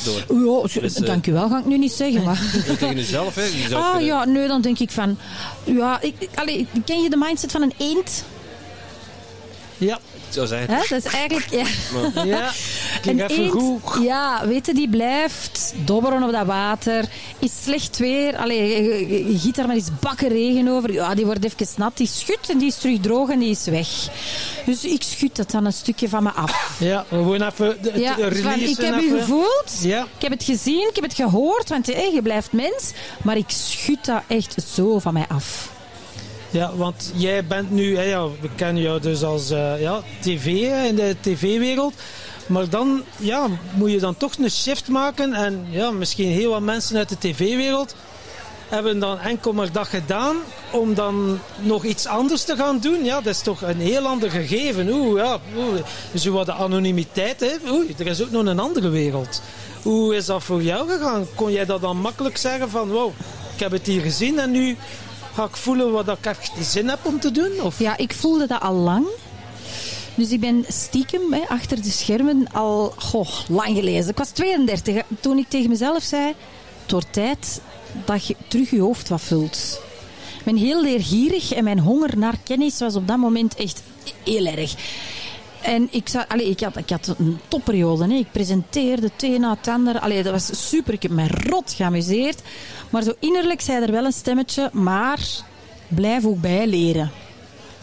Door. Ja, dus, uh, dankjewel ga ik nu niet zeggen. Maar. tegen jezelf, hè? Jezelf ah kunnen... ja, nee, dan denk ik van... Ja, ik, allee, ken je de mindset van een eend? Ja. Zo zijn Hè? Dat is eigenlijk... Ja. Ja, Een even eend, goed. ja, weet je, die blijft dobberen op dat water. Is slecht weer. Allee, je, giet daar maar eens bakken regen over. Ja, die wordt even nat. Die schudt en die is terug droog en die is weg. Dus ik schud dat dan een stukje van me af. Ja, gewoon even de, het Ja, van, ik heb u gevoeld. Ja. Ik heb het gezien, ik heb het gehoord, want eh, je blijft mens. Maar ik schud dat echt zo van mij af. Ja, want jij bent nu, hè, ja, we kennen jou dus als eh, ja, tv, in de tv-wereld. Maar dan ja, moet je dan toch een shift maken. En ja, misschien heel wat mensen uit de tv-wereld hebben dan enkel maar dat gedaan om dan nog iets anders te gaan doen. Ja, dat is toch een heel ander gegeven. Oeh, ja, oeh. Dus hoe wat de anonimiteit, hè. Oei, er is ook nog een andere wereld. Hoe is dat voor jou gegaan? Kon jij dat dan makkelijk zeggen van, wow, ik heb het hier gezien en nu ga ik voelen wat ik echt zin heb om te doen? Of? Ja, ik voelde dat al lang. Dus ik ben stiekem hè, achter de schermen al goh, lang gelezen. Ik was 32 hè, toen ik tegen mezelf zei: Het wordt tijd dat je terug je hoofd wat vult. Ik ben heel leergierig en mijn honger naar kennis was op dat moment echt heel erg. En ik, allee, ik, had, ik had een topperiode. Hè. Ik presenteerde een na het ander. Allee, dat was super. Ik heb me rot geamuseerd. Maar zo innerlijk zei er wel een stemmetje. Maar blijf ook bijleren.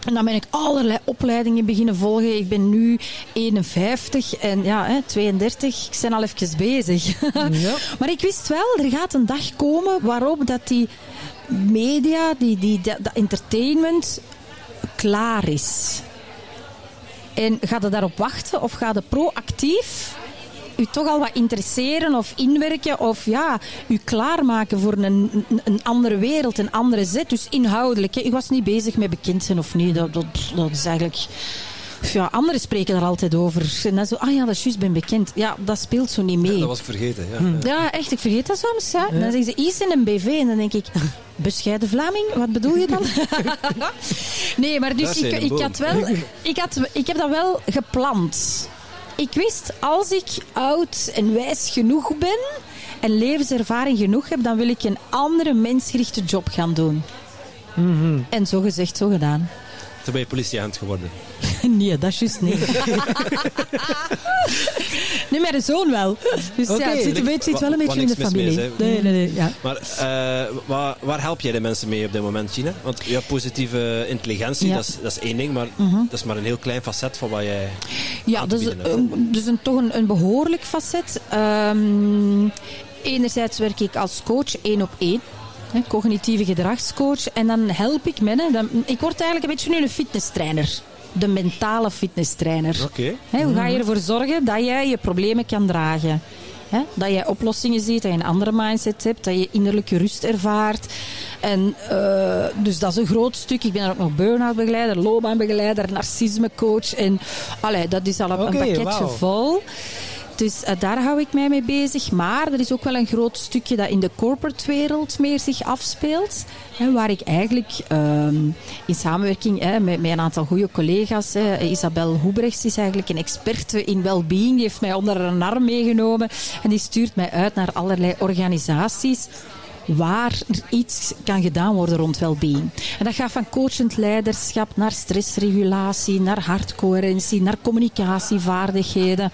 En dan ben ik allerlei opleidingen beginnen volgen. Ik ben nu 51 en ja, hè, 32. Ik ben al even bezig. Ja. Maar ik wist wel, er gaat een dag komen waarop dat die media, die, die, dat entertainment klaar is. En gaat je daarop wachten of gaat je proactief u toch al wat interesseren of inwerken of ja, u klaarmaken voor een, een, andere wereld, een andere zet. Dus inhoudelijk. Ik was niet bezig met bekend zijn of niet. Dat, dat, dat is eigenlijk... Ja, anderen spreken daar altijd over. En dan zo, ah ja, dat is juist, ben bekend. Ja, dat speelt zo niet mee. Dat was ik vergeten. Ja. Ja, echt, ik vergeet dat soms. Ja. Dan zeggen ze iets in een BV en dan denk ik, bescheiden Vlaming, wat bedoel je dan? nee, maar dus ik, ik had wel, ik, had, ik heb dat wel gepland. Ik wist, als ik oud en wijs genoeg ben en levenservaring genoeg heb, dan wil ik een andere mensgerichte job gaan doen. En zo gezegd, zo gedaan. Toen ben je politieagent geworden. Nee, dat is juist niet. nee, mijn zoon wel. Dus ja, het zit, een beetje, zit wel een beetje in de familie. mee nee, nee, nee. Ja. Maar eh, waar, waar help jij de mensen mee op dit moment, Gina? Want ja, positieve intelligentie, Ja. dat, is, dat is één ding, maar dat is maar een heel klein facet van wat jij... Ja, dus, een, dus een, toch een, een behoorlijk facet. Ehm, enerzijds werk ik als coach één op één. Hè, Cognitieve gedragscoach. En dan help ik mensen. Dan, ik word eigenlijk een beetje nu een fitnesstrainer. De mentale fitnesstrainer. Oké. Hoe ga je ervoor zorgen dat jij je problemen kan dragen? Hè? Dat jij oplossingen ziet, dat je een andere mindset hebt, dat je innerlijke rust ervaart. En, eh, dus dat is een groot stuk. Ik ben ook nog burn-out begeleider, loopbaanbegeleider, narcismecoach. En allee, dat is al een, een pakketje vol. Dus eh, daar hou ik mij mee bezig. Maar er is ook wel een groot stukje dat in de corporate wereld meer zich afspeelt. Hè, waar ik eigenlijk ehm, in samenwerking hè, met, een aantal goede collega's. Isabel Hoebrechts is eigenlijk een experte in well-being. Die heeft mij onder een arm meegenomen. En die stuurt mij uit naar allerlei organisaties waar er iets kan gedaan worden rond well-being. En dat gaat van coachend leiderschap naar stressregulatie, naar hartcoherentie, naar communicatievaardigheden.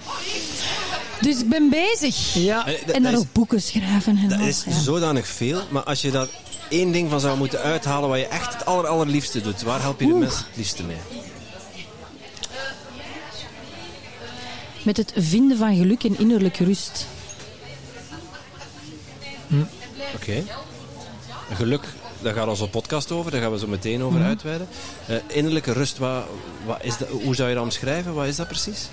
Dus ik ben bezig. Ja. Dat- En dan dat is- ook boeken schrijven. En Dat al, is ja. zodanig veel, maar als je daar één ding van zou moeten uithalen wat je echt het aller, allerliefste doet, waar help je de Oeh. mensen het liefste mee? met het vinden van geluk en innerlijke rust. Oké. Geluk, daar gaat onze podcast over. Daar gaan we zo meteen over uitweiden. Eh, innerlijke rust, wat, wat is dat, hoe zou je dat omschrijven? Wat is dat precies?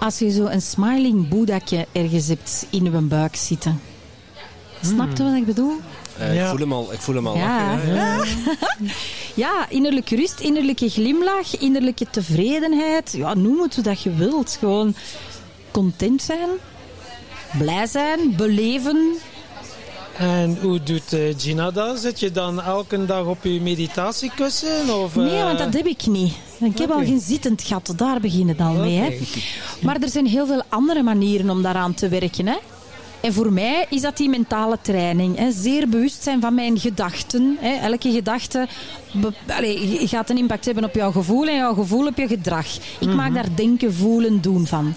Als je zo een smiling boedakje ergens hebt in je buik zitten. Snap je wat ik bedoel? Eh, Ja. ik, voel hem al, ik voel hem al Ja. lachen. Ja, ja. Ja, innerlijke rust, innerlijke glimlach, innerlijke tevredenheid. Ja, noem het hoe dat je wilt. Gewoon content zijn, blij zijn, beleven. En hoe doet eh, Gina dat? Zit je dan elke dag op je meditatiekussen? Of, Nee, eh, want dat heb ik niet. Ik heb al geen zittend gat, daar begint het al mee. Hè. Maar er zijn heel veel andere manieren om daaraan te werken. Hè. En voor mij is dat die mentale training. Hè. Zeer bewust zijn van mijn gedachten. Hè. Elke gedachte allee, gaat een impact hebben op jouw gevoel en jouw gevoel op je gedrag. Ik maak daar denken, voelen, doen van.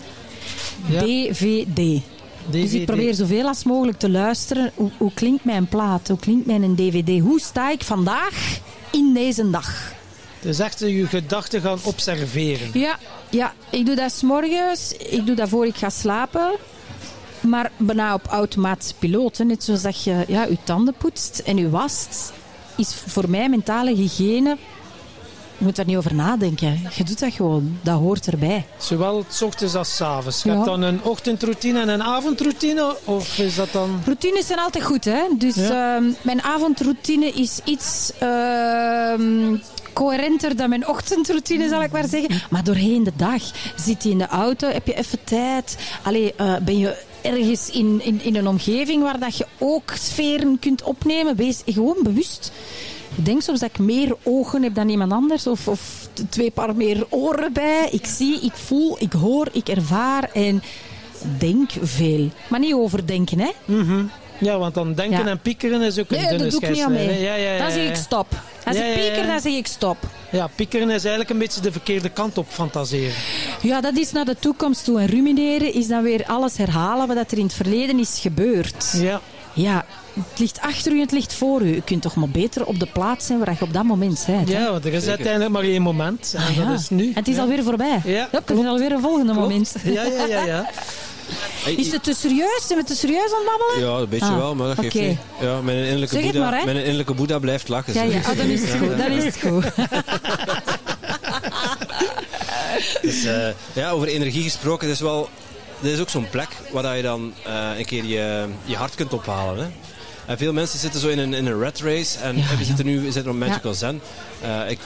Ja. DVD. Dus ik probeer zoveel als mogelijk te luisteren. Hoe, hoe klinkt mijn plaat? Hoe klinkt mijn DVD? Hoe sta ik vandaag in deze dag? Dus echt je gedachten gaan observeren. Ja, ja, ik doe dat 's morgens. Ik doe dat voor ik ga slapen. Maar bijna op automatische piloot. hè. Net zoals dat je ja, je tanden poetst en je wast. Is voor mij mentale hygiëne... Je moet daar niet over nadenken. Je doet dat gewoon. Dat hoort erbij. Zowel s ochtends als s avonds. Je Ja. hebt dan een ochtendroutine en een avondroutine? Of is dat dan... Routines zijn altijd goed, hè? Dus Ja. ehm, mijn avondroutine is iets ehm, coherenter dan mijn ochtendroutine, zal ik maar zeggen. Maar doorheen de dag zit je in de auto, heb je even tijd. Allee, eh, ben je ergens in, in, in een omgeving waar dat je ook sferen kunt opnemen. Wees gewoon bewust. Ik denk soms dat ik meer ogen heb dan iemand anders. Of, of twee paar meer oren bij. Ik zie, ik voel, ik hoor, ik ervaar. En denk veel. Maar niet overdenken, hè? Ja, want dan denken Ja. en piekeren is ook een Nee, dunne dat doe ik niet aan mee. Ja, ja, ja, dan zeg ja. ik stop. Als Ja, ik ja, ja. pieker, dan zeg ik stop. Ja, piekeren is eigenlijk een beetje de verkeerde kant op fantaseren. Ja, dat is naar de toekomst toe. En rumineren is dan weer alles herhalen wat er in het verleden is gebeurd. Ja. Ja, het ligt achter u en het ligt voor u. U kunt toch maar beter op de plaats zijn waar je op dat moment bent. hè? Ja, want er is uiteindelijk maar één moment. En Ah, ja. dat is nu. En het is Ja. alweer voorbij. Ja, Hup, er is alweer een volgende Klopt. moment. Ja, ja, ja, ja. Hey, Is het te serieus? Zijn we te serieus aan het babbelen? Ja, een beetje Ah, wel, maar dat geeft oké. niet. Ja, mijn innerlijke, Boeddha, maar, mijn innerlijke Boeddha blijft lachen. Ja, ja. Dan is het goed. Dan is het goed. Dus, eh, ja, over energie gesproken, dat is wel... Dit is ook zo'n plek waar je dan eh, een keer je, je hart kunt ophalen. Hè? En veel mensen zitten zo in een, in een rat race. En Ja, we ja. zitten nu we zitten op Magical Zen. Eh,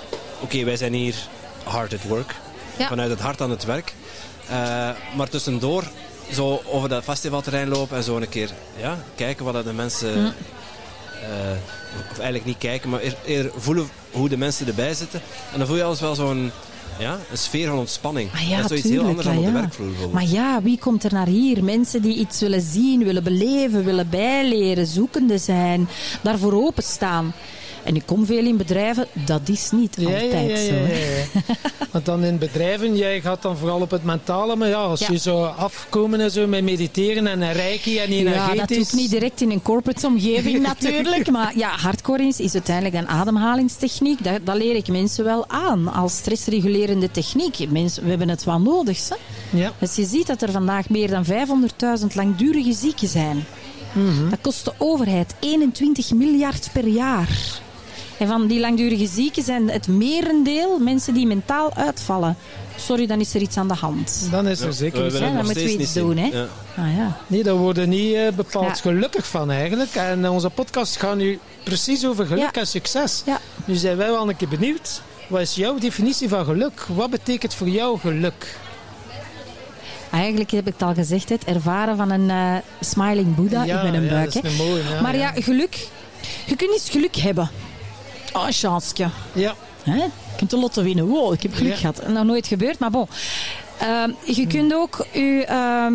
Oké, wij zijn hier hard at work. Ja. Vanuit het hart aan het werk. Eh, maar tussendoor zo over dat festivalterrein lopen en zo een keer ja, kijken wat dat de mensen... Of eigenlijk niet kijken, maar eer, eer voelen hoe de mensen erbij zitten. En dan voel je alles wel zo'n ja, een sfeer van ontspanning. Ah ja, dat is zoiets heel anders dan op de ja. werkvloer. Maar ja, wie komt er naar hier? Mensen die iets willen zien, willen beleven, willen bijleren, zoekende zijn, daarvoor openstaan. En ik kom veel in bedrijven, dat is niet Ja, ja, altijd ja, zo. ja, ja, ja. Want dan in bedrijven, jij gaat dan vooral op het mentale, maar ja, als Ja. je zo afkomen en zo met mediteren en een reiki en Ja, energetisch... dat doe ik niet direct in een corporate omgeving natuurlijk. Maar ja, hardcore is, is uiteindelijk een ademhalingstechniek. Dat, dat leer ik mensen wel aan als stressregulerende techniek. Mensen, we hebben het wel nodig. Hè? Ja. Dus je ziet dat er vandaag meer dan 500.000 langdurige zieken zijn. Dat kost de overheid 21 miljard per jaar. En van die langdurige zieken zijn het merendeel mensen die mentaal uitvallen. Sorry, dan is er iets aan de hand. Dan is er Ja, zeker iets. dan moeten we iets niet doen, hè? Ja. Ah ja. Nee, daar worden niet eh, bepaald Ja. gelukkig van eigenlijk. En eh, onze podcast gaat nu precies over geluk Ja. en succes. Ja. Nu zijn wij wel een keer benieuwd. Wat is jouw definitie van geluk? Wat betekent voor jou geluk? Eigenlijk heb ik het al gezegd, het ervaren van een eh, smiling Boeddha ja, in mijn ja, buik. dat hè. is een mooie. Ja, maar ja, geluk. Je kunt eens geluk hebben. Oh, een chansje. Ja. Hè? Je kunt de lotto winnen. Wow, ik heb geluk Ja. gehad. Nog nooit gebeurd, maar bon. Ehm, je kunt ook je, ehm,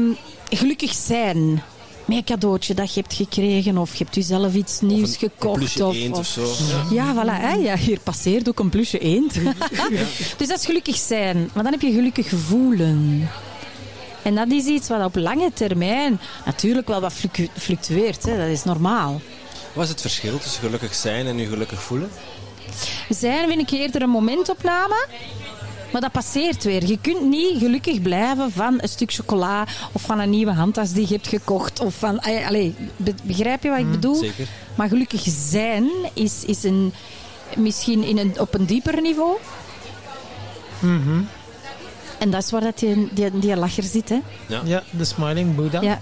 gelukkig zijn met een cadeautje dat je hebt gekregen. Of je hebt jezelf iets nieuws Een gekocht. plusje of, eend of zo. ja, voilà. Hè? Ja, hier passeert ook een plusje eend. dus dat is gelukkig zijn. Maar dan heb je gelukkig voelen. En dat is iets wat op lange termijn natuurlijk wel wat fluctu- fluctueert. Hè? Dat is normaal. Wat is het verschil tussen gelukkig zijn en je gelukkig voelen? Zijn vind ik eerder een momentopname. Maar dat passeert weer. Je kunt niet gelukkig blijven van een stuk chocola of van een nieuwe handtas die je hebt gekocht. Of van, eh, allee, be- begrijp je wat ik bedoel? zeker. Maar gelukkig zijn is, is een, misschien in een, op een dieper niveau. En dat is waar dat die, die, die lacher zit. Hè? Ja, de Smiling Buddha. Ja.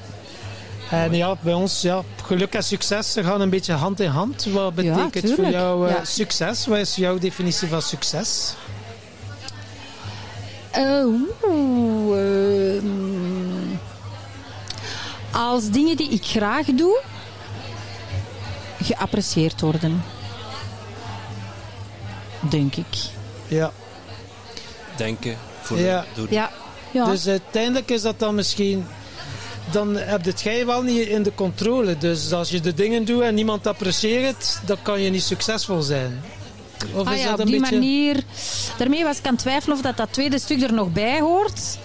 En ja, bij ons, ja, geluk en succes ze gaan een beetje hand in hand. Wat betekent voor jou eh, Ja. succes? Wat is jouw definitie van succes? Eh, oeh, ehm, als dingen die ik graag doe, geapprecieerd worden. Denk ik. Ja. Denken, voelen, Ja. doen. Ja. ja. Dus uiteindelijk is dat dan misschien... Dan heb het jij wel niet in de controle. Dus als je de dingen doet en niemand apprecieert het, dan kan je niet succesvol zijn. Of ah is ja, dat op een die beetje... manier. Daarmee was ik aan het twijfelen of dat, dat tweede stuk er nog bij hoort.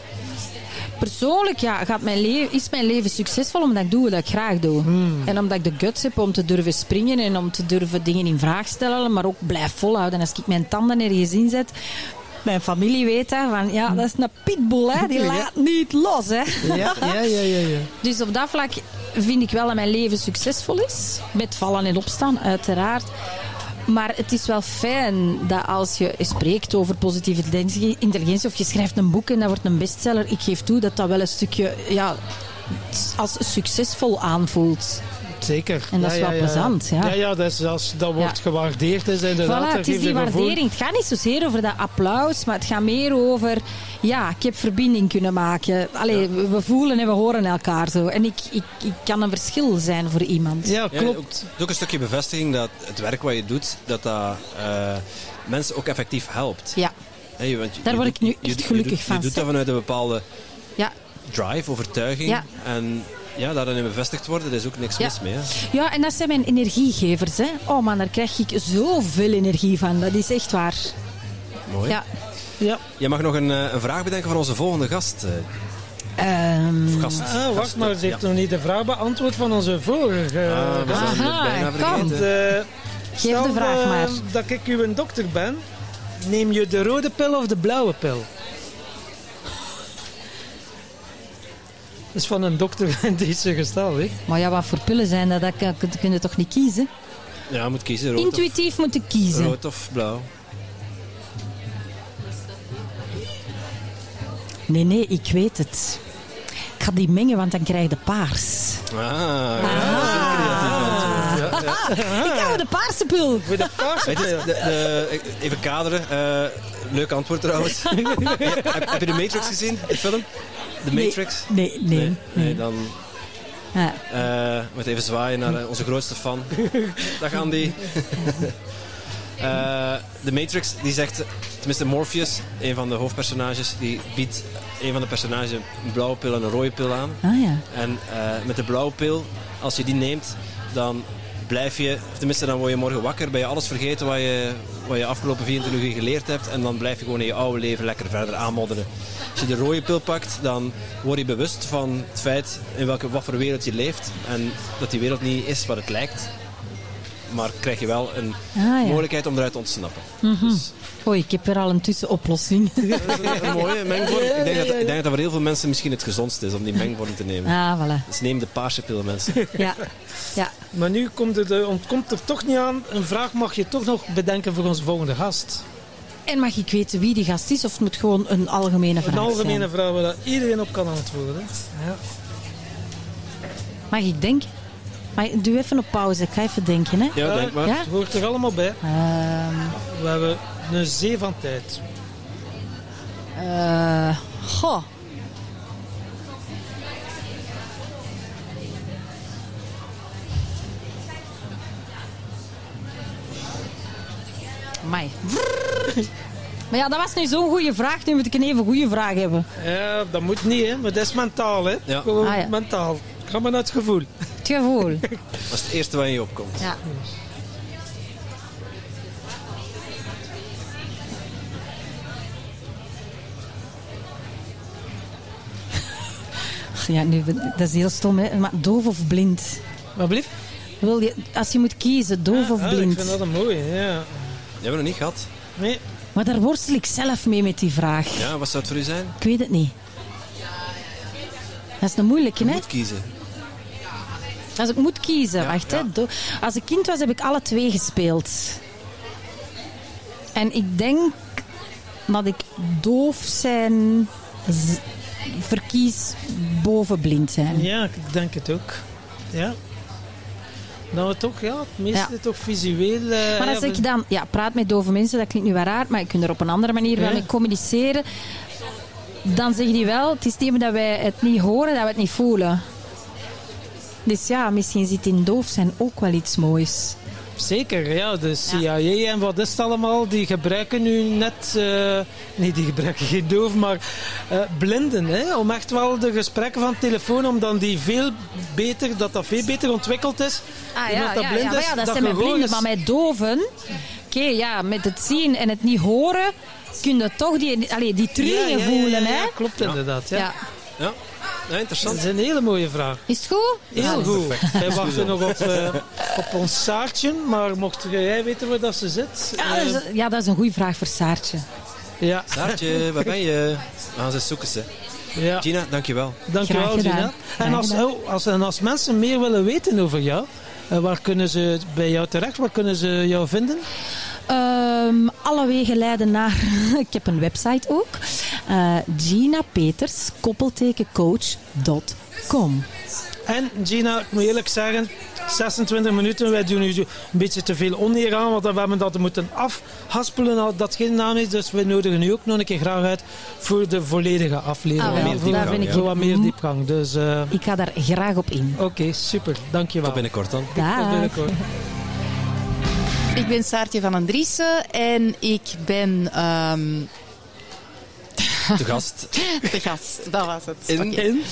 Persoonlijk ja, gaat mijn leven, is mijn leven succesvol omdat ik doe wat ik graag doe. Hmm. En omdat ik de guts heb om te durven springen en om te durven dingen in vraag stellen, maar ook blijf volhouden. Als ik mijn tanden ergens inzet, mijn familie weet dat, van ja, dat is een pitbull, hè, die laat niet los. Hè. Ja, ja, ja, ja. ja. Dus op dat vlak vind ik wel dat mijn leven succesvol is. Met vallen en opstaan, uiteraard. Maar het is wel fijn dat als je spreekt over positieve intelligentie- intelligentie of je schrijft een boek en dat wordt een bestseller, ik geef toe dat dat wel een stukje ja, als succesvol aanvoelt. Zeker. En dat is wel plezant, ja. Ja, ja dat is, als dat wordt Ja. gewaardeerd, is inderdaad, Voilà, het is die waardering. Het gaat niet zozeer over dat applaus, maar het gaat meer over... Ja, ik heb verbinding kunnen maken. Allee, we- we voelen en we horen elkaar zo. En ik, ik, ik kan een verschil zijn voor iemand. Ja, Ja, klopt. ook, het is ook een stukje bevestiging dat het werk wat je doet, dat dat eh, mensen ook effectief helpt. Ja, Hè, je- want je- Daar je word ik nu je- echt je gelukkig doet- van, Je doet dat vanuit een bepaalde ja. drive, overtuiging. Ja. En ja, daar dan in bevestigd worden, daar is ook niks Ja. mis mee. Hè. Ja, en dat zijn mijn energiegevers. Hè. Oh man, daar krijg ik zoveel energie van. Dat is echt waar. Mooi. Ja. Ja. Je mag nog een, eh, een vraag bedenken voor onze volgende gast. Ehm, gast Ah, wacht gast, maar, ze heeft ja. nog niet de vraag beantwoord van onze vorige. Ah, we gast. Aha, bijna. Want, vergeten. eh, Geef de vraag maar. dat ik uw dokter ben, neem je de rode pil of de blauwe pil? Is van een dokter in deze gestel, hè? Maar ja, wat voor pillen zijn dat? Dat kun je toch niet kiezen? Ja, je moet kiezen. Rood, Intuïtief moeten kiezen. rood of blauw. Nee, nee, ik weet het. Ik ga die mengen, want dan krijg je de paars. Ah, ja, ja. Ik hou de paarse pil. Voor de paars. Weet je, de, de- even kaderen. eh, leuk antwoord trouwens. heb, heb je de Matrix gezien, de film? De Matrix? Nee, nee, nee. nee, dan Ja. eh moet even zwaaien naar eh, onze grootste fan. Dag Andy. Eh, de Matrix die zegt, tenminste Morpheus, een van de hoofdpersonages, die biedt een van de personages een blauwe pil en een rode pil aan. Ah ja. En met de blauwe pil, als je die neemt, dan blijf je, tenminste dan word je morgen wakker, ben je alles vergeten wat je, wat je afgelopen 24 uur geleerd hebt en dan blijf je gewoon in je oude leven lekker verder aanmodderen. Als je de rode pil pakt, dan word je bewust van het feit in welke, wat voor wereld je leeft en dat die wereld niet is wat het lijkt. Maar krijg je wel een Ah, ja. mogelijkheid om eruit te ontsnappen. Dus, Oei, ik heb weer al een tussenoplossing. dat is een mooie mengvorm. Ik denk, dat, ik denk dat voor heel veel mensen misschien het gezondst is om die mengvorm te nemen. Ah, voilà. Dus neem de paarse pil, mensen. Ja. ja. Maar nu komt er, de- ontkomt er toch niet aan. Een vraag mag je toch nog bedenken voor onze volgende gast. En mag ik weten wie die gast is, of het moet gewoon een algemene vraag Een algemene zijn? vraag waar dat iedereen op kan antwoorden. Ja. Mag ik denken? Maar doe even op pauze, ik ga even denken. Hè. Ja, denk maar. Ja? Het hoort er allemaal bij. Ehm, We hebben een zee van tijd. eh, goh. Amai. Maar ja, dat was nu zo'n goede vraag. Nu moet ik een even goede vraag hebben. Ja, dat moet niet, hè. Maar dat is mentaal, hè. Ja. Gewoon Ah, ja. mentaal. Ga maar naar het gevoel. Het gevoel. Dat is het eerste wat in je opkomt. Ja. Ja, nu, dat is heel stom, hè. Maar doof of blind? Maar blief. Wil je, als je moet kiezen, doof of Ah, ik blind? vind dat een mooie, ja. Die hebben we nog niet gehad. Nee, Maar daar worstel ik zelf mee met die vraag. Ja, wat zou het voor u zijn? Ik weet het niet. Dat is een moeilijke, Je hè? moet kiezen. Als ik moet kiezen, Ja, wacht. ja. Hè. Als ik kind was, heb ik alle twee gespeeld. En ik denk dat ik doof zijn verkies boven blind zijn. Ja, ik denk het ook. Ja. We toch, ja, het meeste Ja. toch visueel... eh, Maar als ik dan ja, praat met dove mensen, dat klinkt nu wel raar, maar je kunt er op een andere manier wel mee communiceren. Dan zeg je wel, het is niet dat wij het niet horen, dat we het niet voelen. Dus ja, misschien zit in doof zijn ook wel iets moois. Zeker, ja. De CIA en wat is het allemaal, die gebruiken nu net... eh, nee, die gebruiken geen doof, maar eh, blinden. Hè, om echt wel de gesprekken van telefoon, om dan die veel beter, dat dat veel beter ontwikkeld is. Ah ja, dat ja, blind ja, maar is, ja, dat dat zijn met blinden, is- maar met doven. Oké, ja, met het zien en het niet horen kun je toch die, allee, die trillingen Ja, ja, ja, voelen, ja, hè? ja, klopt inderdaad. Ja. Ja. Ja, ja interessant. Dat is een hele mooie vraag. Is het goed? Heel goed. Wij wachten nog op, eh, op ons Saartje, maar mocht jij weten waar dat ze zit? Ja, eh, dat is, ja, dat is een goede vraag voor Saartje. ja. Saartje, waar ben je? We gaan ze zoeken ze. ja. Gina, dankjewel. Dankjewel. Gina. En als, oh, als, en als mensen meer willen weten over jou, eh, waar kunnen ze bij jou terecht? Waar kunnen ze jou vinden? Ehm, alle wegen leiden naar. ik heb een website ook. Eh Gina Peters, koppeltekencoach.com. En Gina, ik moet eerlijk zeggen, 26 minuten. Wij doen nu een beetje te veel oneer aan, want we hebben dat moeten afhaspelen al dat geen naam is. Dus we nodigen u ook nog een keer graag uit voor de volledige aflevering. Ah, wel, Voor- daar vind ik voor wat meer m- diepgang. Dus eh, Ik ga daar graag op in. oké, super. Dankjewel. Tot binnenkort dan. Tot Dag. binnenkort. Ik ben Saartje van Andriessen en ik ben ehm, De gast. de gast. Dat was het. In-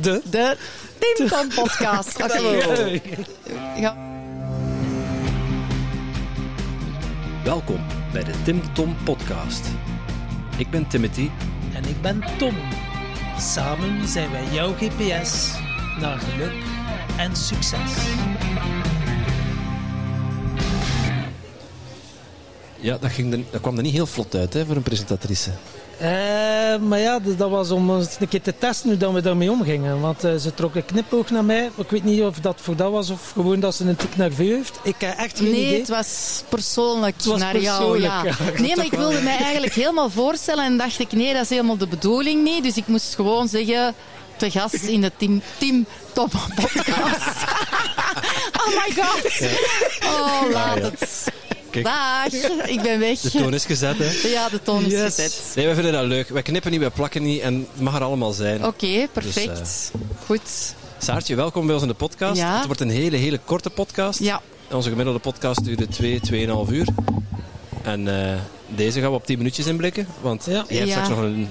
de... De Tim Tom Podcast. Oké. Ja. Welkom bij de Tim Tom Podcast. Ik ben Timothy. En ik ben Tom. Samen zijn wij jouw GPS naar geluk en succes. Ja, dat, ging er, dat kwam er niet heel vlot uit hè, voor een presentatrice. Eh, maar ja, dus dat was om eens een keer te testen hoe dat we daarmee omgingen. Want eh, ze trok een knipoog naar mij. Ik weet niet of dat voor dat was of gewoon dat ze een tik nerveus heeft. Ik heb echt geen Nee, idee. het was persoonlijk was naar jou. persoonlijk, Ja. ja. Nee, maar ik wilde mij eigenlijk helemaal voorstellen en dacht ik, nee, dat is helemaal de bedoeling niet. Dus ik moest gewoon zeggen, te gast in de Tim, Tim Top Podcast. oh my god. Oh, laat het. Kijk. Dag, ik ben weg. De toon is gezet, hè? Ja, de toon is gezet. Nee, wij vinden dat leuk. Wij knippen niet, wij plakken niet en het mag er allemaal zijn. Oké, perfect. Goed. Saartje, welkom bij ons in de podcast. Ja. Het wordt een hele, hele korte podcast. Ja, Onze gemiddelde podcast duurde 2, 2,5 uur. En eh, deze gaan we op 10 minuutjes inblikken. Want Ja. jij hebt Ja. straks nog een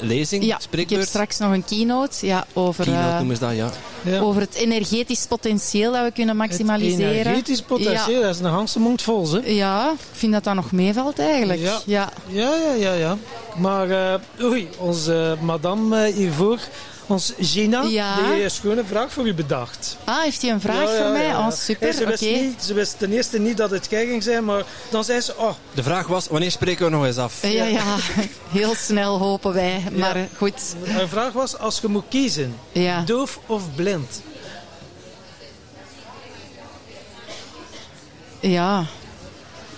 lezing, ja. ik heb straks nog een keynote ja, over, Keynote eh, noemen ze dat, ja. Ja. over het energetisch potentieel dat we kunnen Het maximaliseren. energetisch potentieel, dat is een ganse mond vol, hè? Ja, ik vind dat dat nog meevalt eigenlijk. Ja. Ja. Ja, ja, ja, ja. Maar, eh oei, onze madame eh, hiervoor, ons Gina, Ja. die heeft gewoon een vraag voor u bedacht. Ah, heeft hij een vraag Ja, ja, voor mij? Oh, super. Ze, wist niet, ze wist ten eerste niet dat het jij ging zijn, maar dan zei ze, oh, De vraag was, wanneer spreken we nog eens af? Ja, ja, heel snel hopen wij. Maar goed, Mijn vraag was, als je moet kiezen, ja. doof of blind? ja,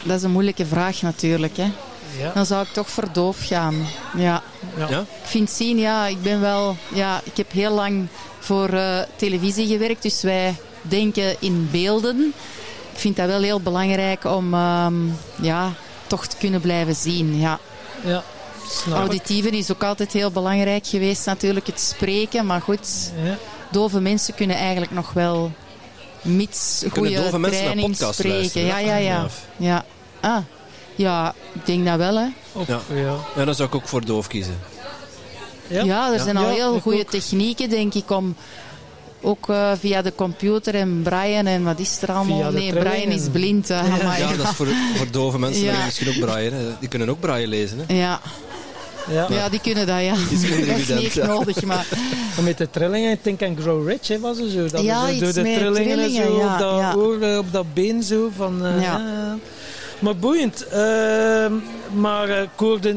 dat is een moeilijke vraag natuurlijk. Hè. Ja. Dan zou ik toch voor doof gaan. Ja. Ja? Ik vind zien, ja, ik ben wel... Ja, ik heb heel lang voor eh, televisie gewerkt, dus wij denken in beelden. Ik vind dat wel heel belangrijk om ehm, ja, toch te kunnen blijven zien. Ja. Ja. Auditieven is ook altijd heel belangrijk geweest, natuurlijk het spreken. Maar goed, Ja. dove mensen kunnen eigenlijk nog wel mits Kunnen goede training spreken. Ja, ja, ja. Ja. Ah, ja, ik denk dat wel, hè. Op, Ja. ja. Ja, dan zou ik ook voor doof kiezen. Ja? Ja, er Ja. zijn al Ja, heel goede ook. technieken, denk ik, om ook eh, via de computer en Brian en wat is er allemaal? Via de Nee. Brian is blind. hè. Amai. Ja, dat is voor, voor dove mensen Ja. die misschien ook braaien. hè. Die kunnen ook braaien lezen. Hè. Ja. Ja. ja, die kunnen dat, ja. Iets minder Dat is evident, niet ja. nodig, maar... En met de trillingen, Think and Grow Rich, hè, was het zo. Dat Ja, zo iets door de trillingen, en trillingen, zo, ja, op, dat ja. oor, eh, op dat been zo. Van, eh, Ja. ja. Maar boeiend. Ehm, maar eh,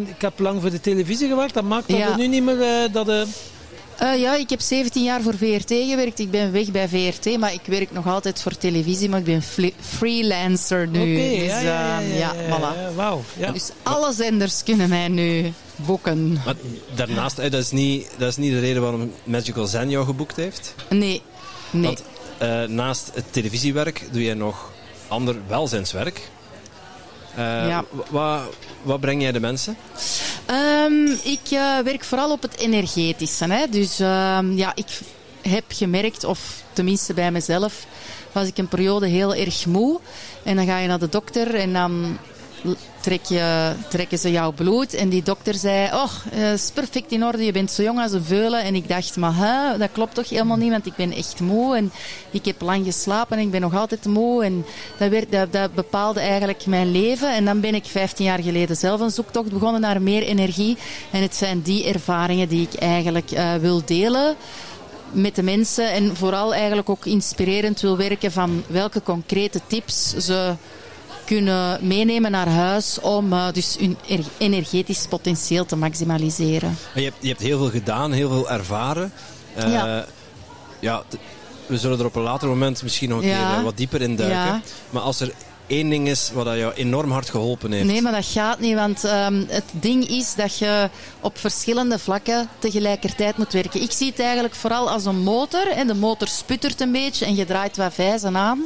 ik heb lang voor de televisie gewerkt. Dat maakt dat Ja. nu niet meer eh, dat... eh, Eh, ja, ik heb 17 jaar voor VRT gewerkt. Ik ben weg bij VRT, maar ik werk nog altijd voor televisie. Maar ik ben freelancer nu. Oké, dus, ja, ja, ja, ehm, ja, ja, voilà. ja, Wauw. Ja. Dus alle zenders kunnen mij nu boeken. Maar daarnaast, hè, dat, is niet, dat is niet de reden waarom Magical Zen jou geboekt heeft. Nee, nee. Want eh, naast het televisiewerk doe je nog ander welzijnswerk. Eh, Ja. wa- wa- wat breng jij de mensen? Ehm, ik eh, werk vooral op het energetische. Hè. Dus ehm, ja, ik heb gemerkt, of tenminste bij mezelf, was ik een periode heel erg moe. En dan ga je naar de dokter en dan trek je, trekken ze jouw bloed. En die dokter zei, oh, is perfect in orde, je bent zo jong als een veulen. En ik dacht, maar hè, dat klopt toch helemaal niet, want ik ben echt moe. En ik heb lang geslapen en ik ben nog altijd moe. En dat, werd, dat bepaalde eigenlijk mijn leven. En dan ben ik 15 jaar geleden zelf een zoektocht begonnen naar meer energie. En het zijn die ervaringen die ik eigenlijk eh, wil delen met de mensen en vooral eigenlijk ook inspirerend wil werken van welke concrete tips ze kunnen meenemen naar huis om eh, dus hun er- energetisch potentieel te maximaliseren. Je hebt, je hebt heel veel gedaan, heel veel ervaren. Eh, Ja. we zullen er op een later moment misschien nog een Ja. keer eh, wat dieper in duiken. Ja. Maar als er één ding is wat dat jou enorm hard geholpen heeft. Nee, maar dat gaat niet, want ehm, het ding is dat je op verschillende vlakken tegelijkertijd moet werken. Ik zie het eigenlijk vooral als een motor. En de motor sputtert een beetje en je draait wat vijzen aan.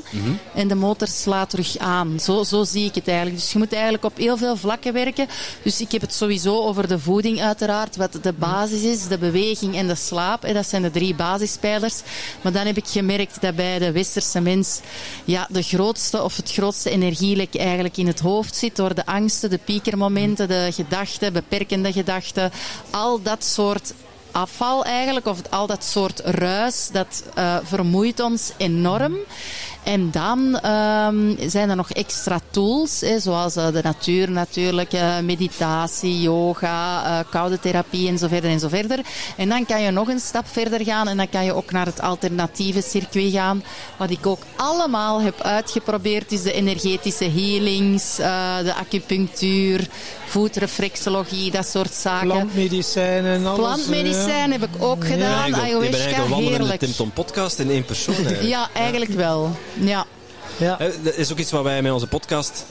En de motor slaat terug aan. Zo, zo zie ik het eigenlijk. Dus je moet eigenlijk op heel veel vlakken werken. Dus ik heb het sowieso over de voeding uiteraard, wat de basis is, de beweging en de slaap. En dat zijn de drie basispijlers. Maar dan heb ik gemerkt dat bij de westerse mens ja, de grootste of het grootste energielek eigenlijk in het hoofd zit door de angsten, de piekermomenten, de gedachten, beperkende gedachten. Al dat soort afval eigenlijk, of al dat soort ruis, dat eh, vermoeit ons enorm. En dan ehm, zijn er nog extra tools, hè, zoals eh, de natuur natuurlijk, eh, meditatie, yoga, eh, koude therapie en zo verder en zo verder. En dan kan je nog een stap verder gaan en dan kan je ook naar het alternatieve circuit gaan. Wat ik ook allemaal heb uitgeprobeerd is de energetische healings, eh, de acupunctuur, voetreflexologie, dat soort zaken. Plantmedicijnen, alles. Plantmedicijn heb ik ook gedaan, je bent ayahuasca, eigenlijk een wandelende heerlijk. Tim Tom podcast in één persoon. Ja, eigenlijk wel. Ja. Ja. Dat is ook iets waar wij met onze podcast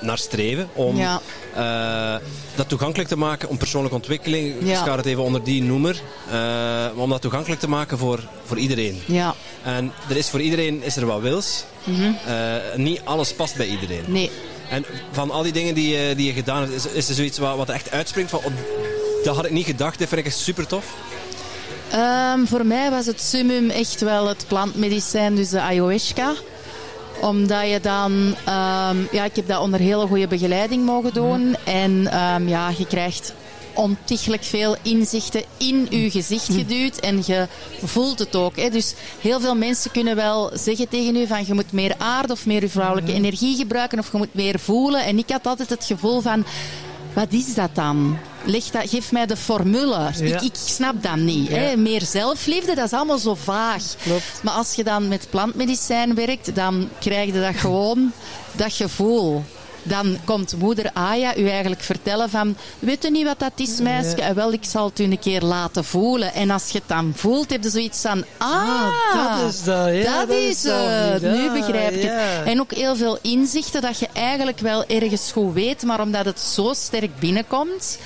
naar streven. Om Ja. eh, dat toegankelijk te maken, om persoonlijke ontwikkeling. Ik schaar het even onder die noemer. eh, maar om dat toegankelijk te maken voor, voor iedereen. Ja, En er is voor iedereen is er wat wils. Mhm. Eh, niet alles past bij iedereen. nee. En van al die dingen die, je- die je gedaan hebt, is, is er zoiets wat, wat echt uitspringt van... oh, dat had ik niet gedacht, dat vind ik echt super tof. Ehm, voor mij was het summum echt wel het plantmedicijn, dus de ayahuasca. Omdat je dan, ehm, ja, ik heb dat onder hele goede begeleiding mogen doen. En ehm, ja, je krijgt ontiegelijk veel inzichten in je gezicht geduwd en je voelt het ook. Hè. Dus heel veel mensen kunnen wel zeggen tegen u van je moet meer aarde of meer vrouwelijke energie gebruiken of je moet meer voelen. En ik had altijd het gevoel van, wat is dat dan? Leg dat, geef mij de formule. Ja. Ik, ik snap dat niet. Ja. Hè. Meer zelfliefde, dat is allemaal zo vaag. Klopt. Maar als je dan met plantmedicijn werkt, dan krijg je dat gewoon, dat gevoel. Dan komt moeder Aya u eigenlijk vertellen van, weet u niet wat dat is, meisje? Ja. En wel, ik zal het u een keer laten voelen. En als je het dan voelt, heb je zoiets van, ah, Ah, dat is dat, ja, dat dat is het. Nu Ah, begrijp ik het. En ook heel veel inzichten dat je eigenlijk wel ergens goed weet, maar omdat het zo sterk binnenkomt,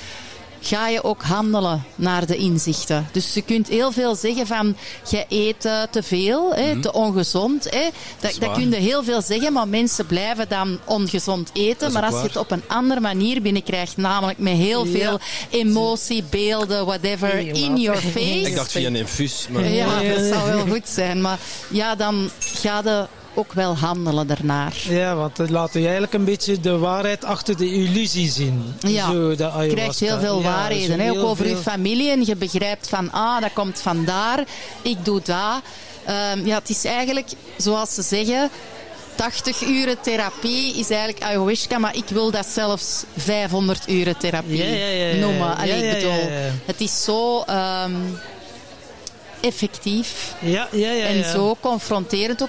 ga je ook handelen naar de inzichten. Dus je kunt heel veel zeggen van, je eet eh, te veel, hè, te ongezond. Hè. Dat, dat kun je heel veel zeggen, maar mensen blijven dan ongezond eten. Maar als je het op een andere manier binnenkrijgt, namelijk met heel Ja. veel emotie, beelden, whatever, in your face. Ik dacht via een infuus. Maar Ja, dat zou wel goed zijn. Maar ja, dan ga je ook wel handelen daarnaar. Ja, want het laat je eigenlijk een beetje de waarheid achter de illusie zien. Ja. Zo, de Je krijgt heel veel Ja, waarheden, hè, ook over je veel- familie. En je begrijpt van, ah, dat komt vandaar, ik doe dat. Ehm, ja, het is eigenlijk, zoals ze zeggen, 80 uren therapie is eigenlijk ayahuasca, maar ik wil dat zelfs 500 uren therapie Ja, ja, ja, ja. noemen. Ja, Allee, ja, ik bedoel, ja, ja. het is zo... ehm, effectief. Ja, ja, ja. En ja. zo confronterend ook.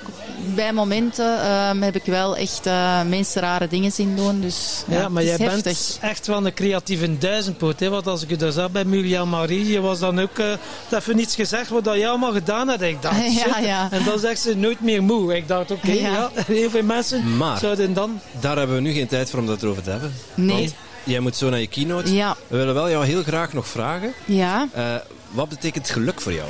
Bij momenten ehm, heb ik wel echt eh, mensen rare dingen zien doen. Dus, ja, Ja, maar jij is bent echt wel een creatieve duizendpoot. Hè? Want als ik je daar zag bij Miriam Marie, je was dan ook... eh het even niets gezegd wat dat jij allemaal gedaan had. Ik dacht, Ja, ja. En dan zegt ze nooit meer moe. Ik dacht, oké, Ja. ja. heel veel mensen Maar- zouden dan... Daar hebben we nu geen tijd voor om dat erover te hebben. Nee. Want jij moet zo naar je keynote. Ja, We willen wel jou heel graag nog vragen. ja. eh, wat betekent geluk voor jou?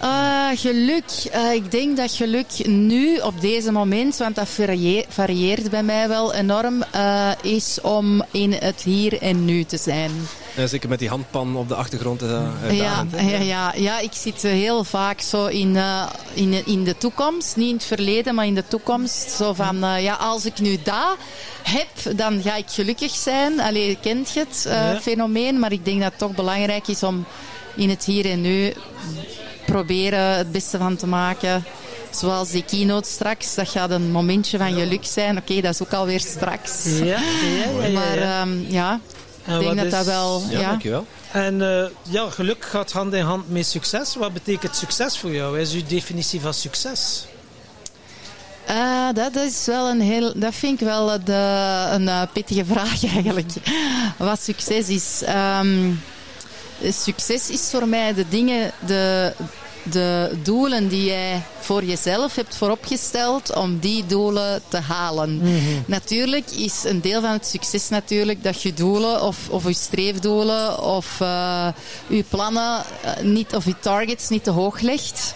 Eh, geluk. Eh, ik denk dat geluk nu, op deze moment, want dat varie- varieert bij mij wel enorm, eh, is om in het hier en nu te zijn. Eh, zeker met die handpan op de achtergrond. dat Ja, ja, ja, ja, ik zit eh, heel vaak zo in, eh, in, in de toekomst. Niet in het verleden, maar in de toekomst. Zo van, eh, ja, als ik nu dat heb, dan ga ik gelukkig zijn. Allee, kent je het eh, Ja. fenomeen? Maar ik denk dat het toch belangrijk is om in het hier en nu proberen het beste van te maken. Zoals die keynote straks, dat gaat een momentje van geluk zijn. Oké, dat is ook alweer straks. Ja, ja, ja. ja, Maar ja. ehm, ja, ik denk wat dat is- dat wel... Ja, ja. dankjewel. En eh, ja, geluk gaat hand in hand met succes. Wat betekent succes voor jou? Wat is uw definitie van succes? Eh, dat is wel een heel, dat vind ik wel de, een eh, pittige vraag eigenlijk. Wat succes is. Ehm, succes is voor mij de dingen, de, de doelen die jij voor jezelf hebt vooropgesteld om die doelen te halen. Natuurlijk is een deel van het succes natuurlijk dat je doelen of, of je streefdoelen of eh, je plannen eh, niet, of je targets niet te hoog legt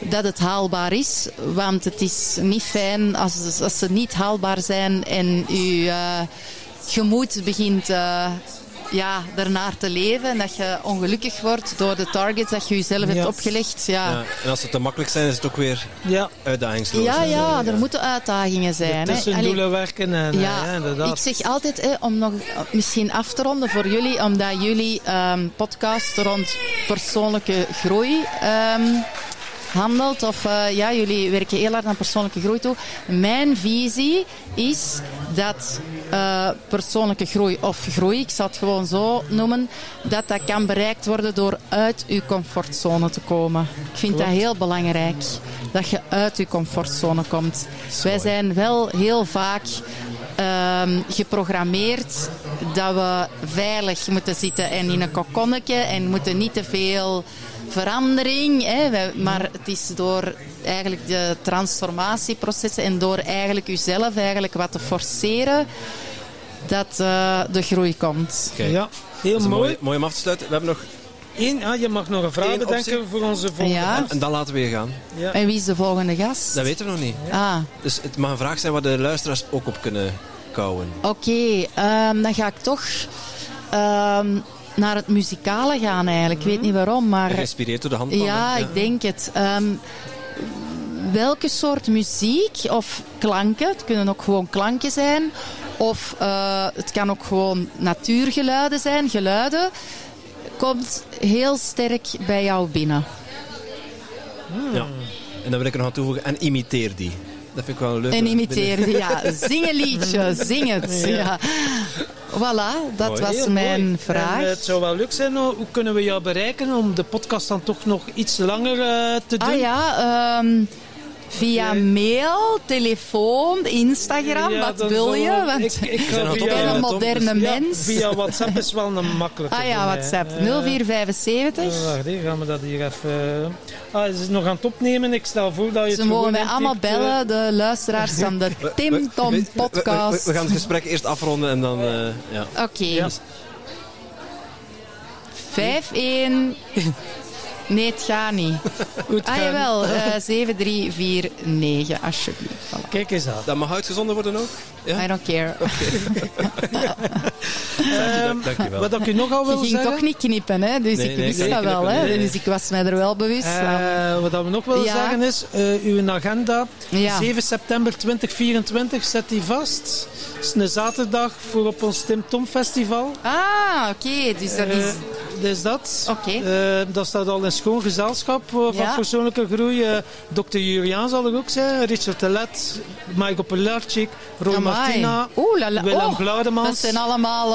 dat het haalbaar is. Want het is niet fijn als, als ze niet haalbaar zijn en je eh, gemoed begint eh, ja, ernaar te leven. En dat je ongelukkig wordt door de targets dat je jezelf hebt opgelegd. Ja, Ja, en als ze te makkelijk zijn, is het ook weer Ja, uitdagingsloos. ja, ja, er moeten uitdagingen zijn. hè. tussen Allee, doelen werken en ja, ja, inderdaad. ik zeg altijd, hè, om nog eh, misschien af te ronden voor jullie, omdat jullie ehm, podcast rond persoonlijke groei ehm, handelt. Of eh, ja, jullie werken heel hard aan persoonlijke groei toe. Mijn visie is dat eh, persoonlijke groei, of groei, ik zal het gewoon zo noemen, dat dat kan bereikt worden door uit uw comfortzone te komen. Ik vind dat heel belangrijk, dat je uit uw comfortzone komt. Wij zijn wel heel vaak ehm, geprogrammeerd dat we veilig moeten zitten en in een kokonnetje en moeten niet te veel verandering. Hè. Maar het is door eigenlijk de transformatieprocessen en door eigenlijk uzelf eigenlijk wat te forceren dat eh, de groei komt. Ja, heel mooi. mooi, mooi om af te sluiten. We hebben nog... Eén, ah, je mag nog een vraag Eén bedenken optie. voor onze volgende Ja. gast. En dan laten we je gaan. Ja. En wie is de volgende gast? Dat weten we nog niet. Ah, Dus het mag een vraag zijn waar de luisteraars ook op kunnen kouwen. oké. ehm, dan ga ik toch ehm, naar het muzikale gaan eigenlijk. Ik weet niet waarom, maar... Geïnspireerd door de handpan. Ja, ik denk het. Ehm, welke soort muziek of klanken, het kunnen ook gewoon klanken zijn, of eh, het kan ook gewoon natuurgeluiden zijn, geluiden, komt heel sterk bij jou binnen. Ja. En dan wil ik er nog aan toevoegen. En imiteer die. Dat vind ik wel leuk. En imiteer, ja. Zing een liedje, zing het. Ja. Voilà, dat Mooi. was mijn mooi. vraag. En, eh, het zou wel leuk zijn, oh, hoe kunnen we jou bereiken om de podcast dan toch nog iets langer eh, te doen? Ah ja, ehm, via mail, telefoon, Instagram, Ja, wat wil je? Want ik, ik ben een moderne dus- ja, mens. via WhatsApp is wel een makkelijke. Ah ja. WhatsApp. Eh, 0475. eh, wacht, hier gaan we dat hier even... Ah, ze is nog aan het opnemen. Ik stel voor dat je het Ze mogen mij allemaal intypt, eh. bellen, de luisteraars van de Tim Tom we- we- we- podcast. We, we gaan het gesprek eerst afronden en dan... eh, ja. Oké. Ja. 5-1. Nee, het gaat niet. Goed Ah jawel, eh 7349, alsjeblieft. Voilà. Kijk eens aan. Dat mag uitgezonden worden ook? Ja? I don't care. Ehm, dankjewel. Wat ik u nogal Je wil ging zeggen... toch niet knippen, hè? Dus Nee, ik wist dat wel, hè? nee. Dus ik was mij er wel bewust van. Eh, wat we nog willen Ja. zeggen is, eh, uw agenda, Ja. 7 september 2024, zet die vast. Is een zaterdag voor op ons Tim Tom Festival. Ah, oké. Dus dat is... Eh, dus dat. Oké. Eh, dat staat al in schoon gezelschap eh, van Ja. persoonlijke groei. Dr. Juriaan zal er ook zijn, Richard Telet, Michael Pilarczyk, Roy Amai. Martina, Oeh, la la. Willem Oh, Glaudemans. Dat zijn allemaal...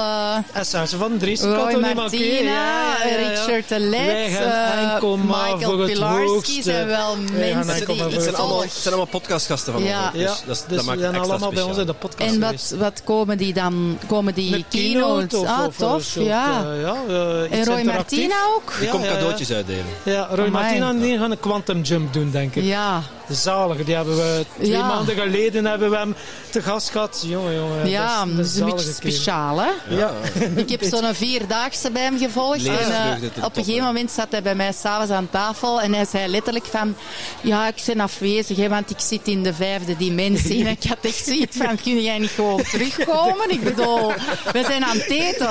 eh, Serge van Dries. Roy kan toch niet Martina, manкeren? Ja, ja, ja, ja. Richard de Let, Wij gaan eh, Michael Pilarski zijn wel mensen die ik Het zijn, allemaal, volg. het zijn allemaal podcastgasten van Ja. ons. Dus, dat, is- dat maakt die het extra allemaal bij ons in de podcast En wat, wat komen die dan? Komen die of, ah, of een tof, soort, ja. eh, ja eh, iets en Roy. Martina ook? Die Ja, komt ja, ja. cadeautjes uitdelen. Ja, Roy Amai. Martina en die gaan een quantum jump doen, denk ik. Ja, Zalig, die hebben we twee Ja. maanden geleden hebben we hem te gast gehad. Jongen, jongen. ja, dat dat is, een beetje zalige speciaal, hè? Ja. Ik heb zo'n vierdaagse bij hem gevolgd. En, eh, op top, een gegeven moment zat hij bij mij s'avonds aan tafel en hij zei letterlijk van ja, ik ben afwezig, hè, want ik zit in de vijfde dimensie. En ik had echt zoiets van, kun jij niet gewoon terugkomen? Ik bedoel, we zijn aan het eten.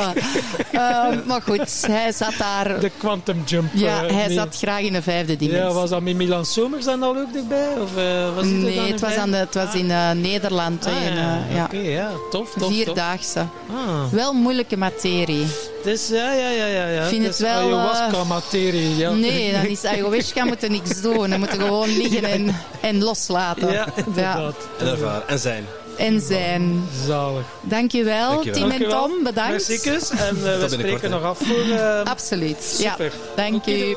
Eh, maar goed, hij zat daar... De quantum jump. Ja, eh, hij zat graag in de vijfde dimensie. Ja, was dat met Milan Somers dan al ook erbij? Of, eh, was hij dan Nee, het was, aan de, het was in eh, Nederland. Ah, hè, en, ja, eh, ja. Oké, ja. Tof, tof, tof. Vierdaagse. Ah. Wel moeilijke materie. Dus ja, ja, ja, ja. ja. Vind Dus het wel, Ayahuasca-materie, ja. Nee, dan is ayahuasca moeten niks doen. Dan moeten gewoon liggen en, en loslaten. Ja, inderdaad. En ervaren. En zijn. En zijn. Zalig. Dankjewel, Dankjewel. Tim en. Tom. Bedankt. En eh, we spreken nog af voor... eh, Absoluut. Super. Ja, dank u.